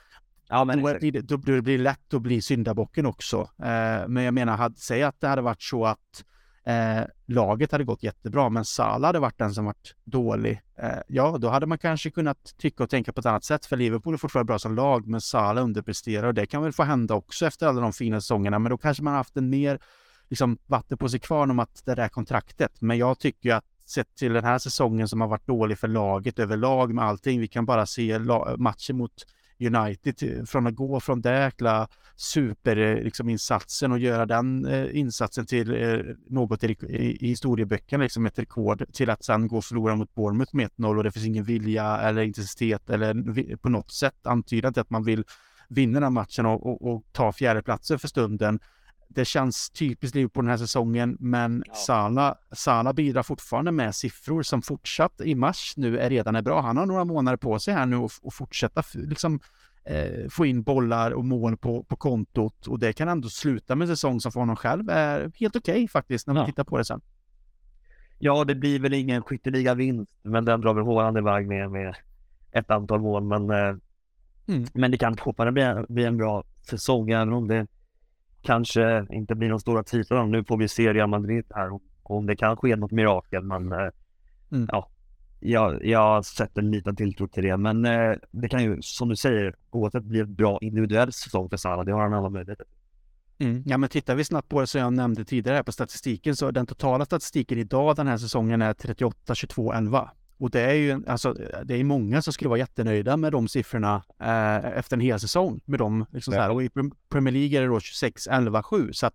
ja, men då, blir det, då blir det lätt att bli syndabocken också. Eh, men jag menar, säg att det hade varit så att Eh, laget hade gått jättebra, men Salah hade varit den som varit dålig. Eh, ja, då hade man kanske kunnat tycka och tänka på ett annat sätt, för Liverpool är fortfarande bra som lag, men Salah underpresterar och det kan väl få hända också efter alla de fina säsongerna, men då kanske man haft en mer liksom, vatten på sig kvar om att det där kontraktet. Men jag tycker att sett till den här säsongen som har varit dålig för laget överlag med allting, vi kan bara se matchen mot United från att gå från det jäkla superinsatsen eh, liksom, och göra den eh, insatsen till eh, något i, i, historieböckerna, liksom ett rekord, till att sen gå och förlora mot Bournemouth med 1-0 och det finns ingen vilja eller intensitet eller på något sätt antyda till att man vill vinna den matchen och, och, och ta fjärdeplatsen för stunden det känns typiskt Liverpool den här säsongen, men ja. Sala, Sala bidrar fortfarande med siffror som fortsatt i mars nu är redan är bra. Han har några månader på sig här nu och, och fortsätta liksom eh, få in bollar och mål på, på kontot och det kan ändå sluta med en säsong som för honom själv är helt okej okay, faktiskt när man ja. tittar på det sen. Ja, det blir väl ingen skytteliga vinst, men den drar väl Håland iväg med, med ett antal mål, men eh, mm. men det kan fortfarande bli, bli en bra säsong, även om det kanske inte blir någon stora titlar. Nu får vi se Real Madrid här och om det kan ske något mirakel. Men eh, mm. ja, jag, jag sätter en liten tilltro till det. Men eh, det kan ju, som du säger, oavsett bli ett bra individuell säsong för Salah. Det har han alla möjligheter Mm. Ja, men tittar vi snabbt på det som jag nämnde tidigare på statistiken så den totala statistiken idag den här säsongen är 38, 22, 11. Och det är ju alltså, det är många som skulle vara jättenöjda med de siffrorna eh, efter en hel säsong med dem. Liksom ja. Och i Premier League är det då 26, 11, 7. Så att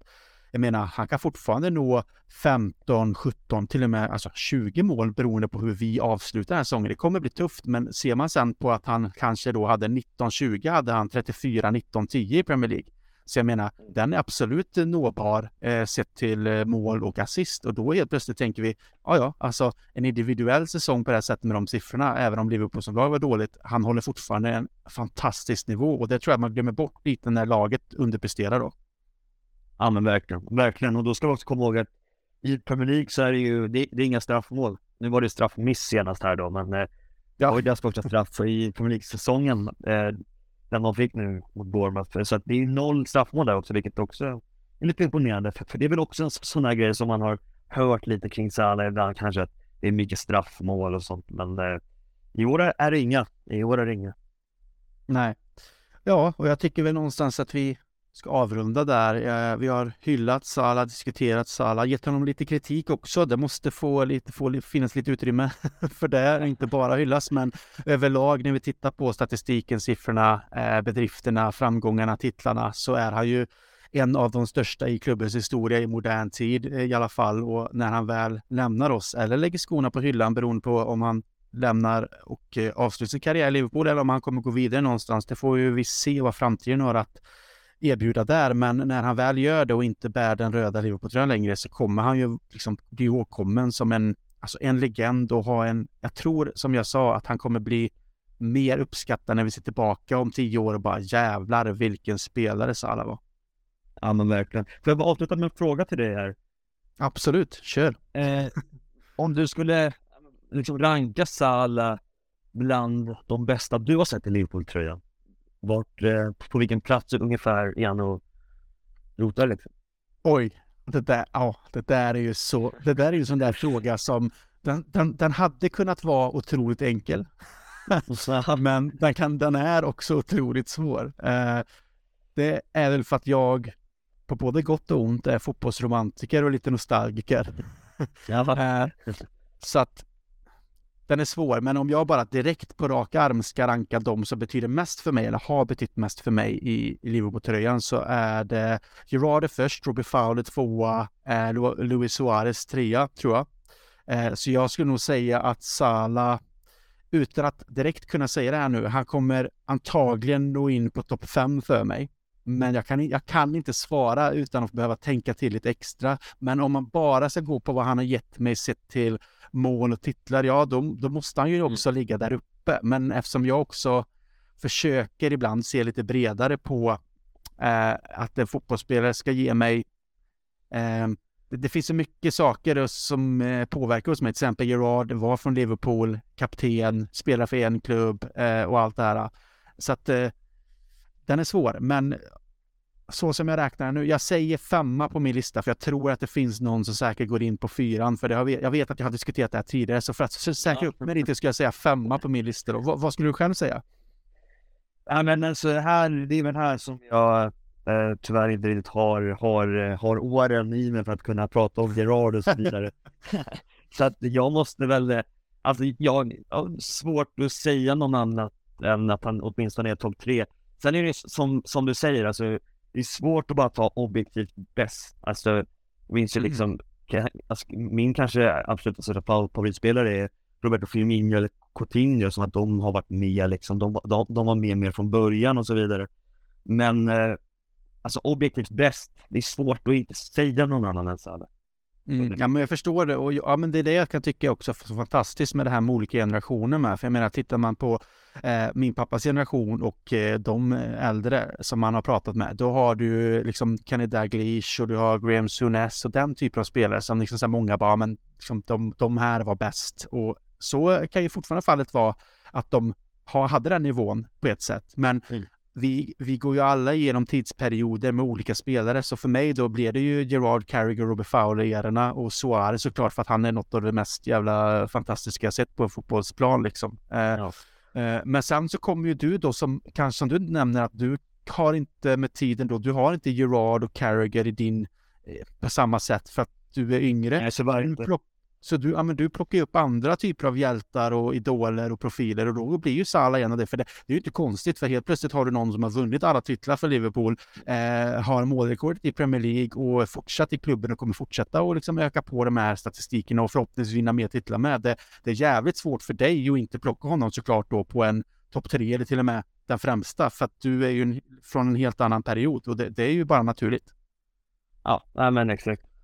jag menar, han kan fortfarande nå 15, 17, till och med alltså 20 mål beroende på hur vi avslutar den här säsongen. Det kommer bli tufft, men ser man sen på att han kanske då hade 19-20 hade han 34, 19, 10 i Premier League. Så jag menar, den är absolut nåbar eh, sett till eh, mål och assist och då helt plötsligt tänker vi, ja ja, alltså en individuell säsong på det här sättet med de siffrorna, även om Liverpool som lag var dåligt, han håller fortfarande en fantastisk nivå och det tror jag man glömmer bort lite när laget underpresterar då. Ja men verkligen, verkligen och då ska vi också komma ihåg att i Premier League så är det ju, det, det är inga straffmål. Nu var det straffmiss senast här då, men eh, det var ju första straff i Premier League-säsongen. Eh, den de fick nu mot Bournemouth. Så att det är noll straffmål där också, vilket också är lite imponerande. För, för det är väl också en sån här grej som man har hört lite kring Salah ibland kanske, att det är mycket straffmål och sånt. Men eh, i år är det inga. I år är det inga. Nej. Ja, och jag tycker väl någonstans att vi ska avrunda där. Eh, vi har hyllat Salah, diskuterat Salah, gett honom lite kritik också. Det måste få lite, få, finnas lite utrymme för det, inte bara hyllas, men överlag när vi tittar på statistiken, siffrorna, eh, bedrifterna, framgångarna, titlarna, så är han ju en av de största i klubbens historia i modern tid eh, i alla fall. Och när han väl lämnar oss eller lägger skorna på hyllan beroende på om han lämnar och avslutar sin karriär i Liverpool eller om han kommer gå vidare någonstans. Det får ju vi se vad framtiden har att erbjuda där, men när han väl gör det och inte bär den röda Liverpool-tröjan längre så kommer han ju liksom bli åkommen som en, alltså en legend och ha en, jag tror som jag sa att han kommer bli mer uppskattad när vi ser tillbaka om tio år och bara jävlar vilken spelare Salah var. Ja men verkligen. Får jag bara avsluta med en fråga till dig här? Absolut, kör. Eh, om du skulle liksom ranka Salah bland de bästa du har sett i Liverpool-tröjan, vart, eh, på vilken plats ungefär är han och rotar liksom? Oj, det där, ja, det där är ju så, det där är ju en sån där fråga som, den, den, den hade kunnat vara otroligt enkel. Men den, kan, den är också otroligt svår. Eh, det är väl för att jag på både gott och ont är fotbollsromantiker och lite nostalgiker. Eh, så att den är svår, men om jag bara direkt på rak arm ska ranka de som betyder mest för mig, eller har betytt mest för mig i, i Liverpool-tröjan, så är det Gerard först, Robbie Fowler tvåa, eh, Luis Suarez trea, tror jag. Eh, så jag skulle nog säga att Sala, utan att direkt kunna säga det här nu, han kommer antagligen nå in på topp fem för mig. Men jag kan, jag kan inte svara utan att behöva tänka till lite extra. Men om man bara ska gå på vad han har gett mig sett till mål och titlar, ja då, då måste han ju mm. också mm. ligga där uppe. Men eftersom jag också försöker ibland se lite bredare på eh, att en fotbollsspelare ska ge mig eh, det, det, finns så mycket saker som eh, påverkar hos mig. Till exempel Gerard var från Liverpool, kapten, spelar för en klubb eh, och allt det här. Så att eh, den är svår, men så som jag räknar nu, jag säger femma på min lista för jag tror att det finns någon som säkert går in på fyran för det har, jag vet att jag har diskuterat det här tidigare så för att säkra upp mig lite ska jag säga femma på min lista då. Vad, vad skulle du själv säga? Ja men alltså här, det är väl här som jag eh, tyvärr inte riktigt har, har, har åren i mig för att kunna prata om Gerard och så vidare. så att jag måste väl, alltså jag har svårt att säga någon annat än att han åtminstone är topp tre. Sen är det som, som du säger, alltså det är svårt att bara ta objektivt bäst. Alltså, minns ju mm. liksom, alltså, min kanske absolut största favoritspelare är Roberto Firmino eller Coutinho som att de har varit med liksom. De, de, de var med mer från början och så vidare. Men eh, alltså objektivt bäst, det är svårt att inte säga någon annan än Salah. Mm, ja, men jag förstår det och ja, men det är det jag kan tycka också är fantastiskt med det här med olika generationer med. För jag menar, tittar man på eh, min pappas generation och eh, de äldre som man har pratat med, då har du liksom Kenny Dalglish och du har Graham Souness och den typen av spelare som liksom så många bara, men liksom, de, de här var bäst. Och så kan ju fortfarande fallet vara att de ha, hade den nivån på ett sätt. Men mm vi, vi går ju alla igenom tidsperioder med olika spelare, så för mig då blir det ju Gerard Carragher, Robert Fowler-erorna och Suarez såklart för att han är något av det mest jävla fantastiska jag sett på en fotbollsplan liksom. Eh, ja. eh, men sen så kommer ju du då som, kanske som du nämner att du har inte med tiden då, du har inte Gerard och Carragher i din, eh, på samma sätt för att du är yngre. Nej, så var det inte. Så du, ja, men du plockar ju upp andra typer av hjältar och idoler och profiler och då blir ju Salah en av det. För det, det är ju inte konstigt, för helt plötsligt har du någon som har vunnit alla titlar för Liverpool, eh, har målrekordet i Premier League och fortsatt i klubben och kommer fortsätta och liksom öka på de här statistikerna och förhoppningsvis vinna mer titlar med. Det, det är jävligt svårt för dig att inte plocka honom såklart då på en topp tre eller till och med den främsta för att du är ju en, från en helt annan period och det, det är ju bara naturligt. Ja, men exakt.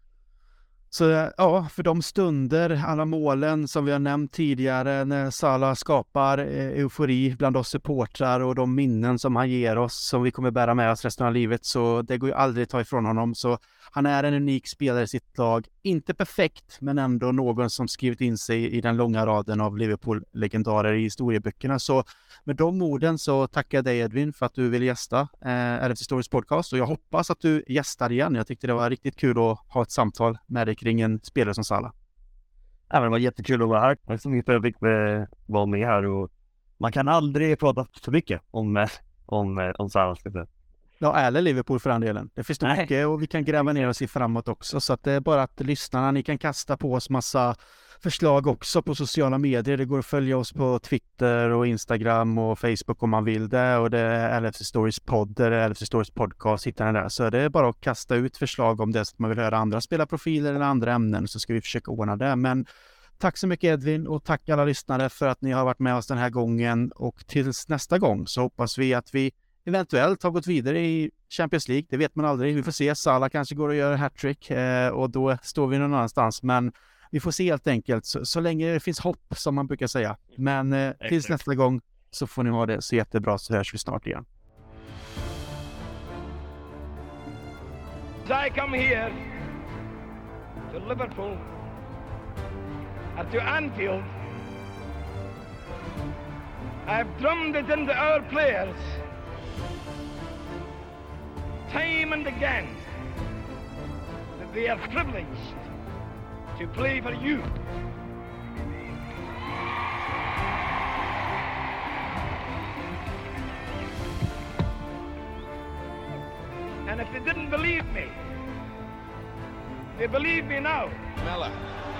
Så eh, ja, för de stunder, alla målen som vi har nämnt tidigare när Salah skapar eh, eufori bland oss supportrar och de minnen som han ger oss som vi kommer bära med oss resten av livet. Så det går ju aldrig att ta ifrån honom. Så han är en unik spelare i sitt lag. Inte perfekt, men ändå någon som skrivit in sig i den långa raden av Liverpool-legendarer i historieböckerna. Så med de orden så tackar jag dig Edvin för att du ville gästa eh, RFC Stories podcast och jag hoppas att du gästar igen. Jag tyckte det var riktigt kul att ha ett samtal med dig kring en spelare som Salah. Ja, men det var jättekul att vara här. Tack så mycket för att jag fick eh, vara med här och man kan aldrig prata för mycket om, eh, om, eh, om Salah. Ja, eller Liverpool för den delen. Det finns Nej. mycket och vi kan gräva ner oss i framåt också. Så att det är bara att lyssnarna, ni kan kasta på oss massa förslag också på sociala medier. Det går att följa oss på Twitter och Instagram och Facebook om man vill det. Och det är LFC Stories podd, eller LFC Stories podcast, hittar ni där. Så det är bara att kasta ut förslag om det så att man vill höra andra spelarprofiler eller andra ämnen så ska vi försöka ordna det. Men Tack så mycket Edvin och tack alla lyssnare för att ni har varit med oss den här gången och tills nästa gång så hoppas vi att vi eventuellt har gått vidare i Champions League. Det vet man aldrig. Vi får se. Salah kanske går och gör hattrick eh, och då står vi någon annanstans. Men vi får se helt enkelt. Så, så länge det finns hopp som man brukar säga. Men eh, tills nästa gång så får ni ha det så jättebra så hörs vi snart igen. I come here to Liverpool and to Anfield I've drummed it into our players time and again that they are privileged to play for you. And if they didn't believe me, they believe me now. Mella,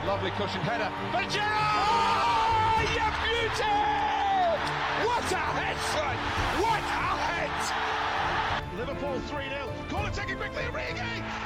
lovely cushion header. But Gerard! You beauty! What a head, son! What a! Liverpool 3 0. Corner taken quickly. Origi!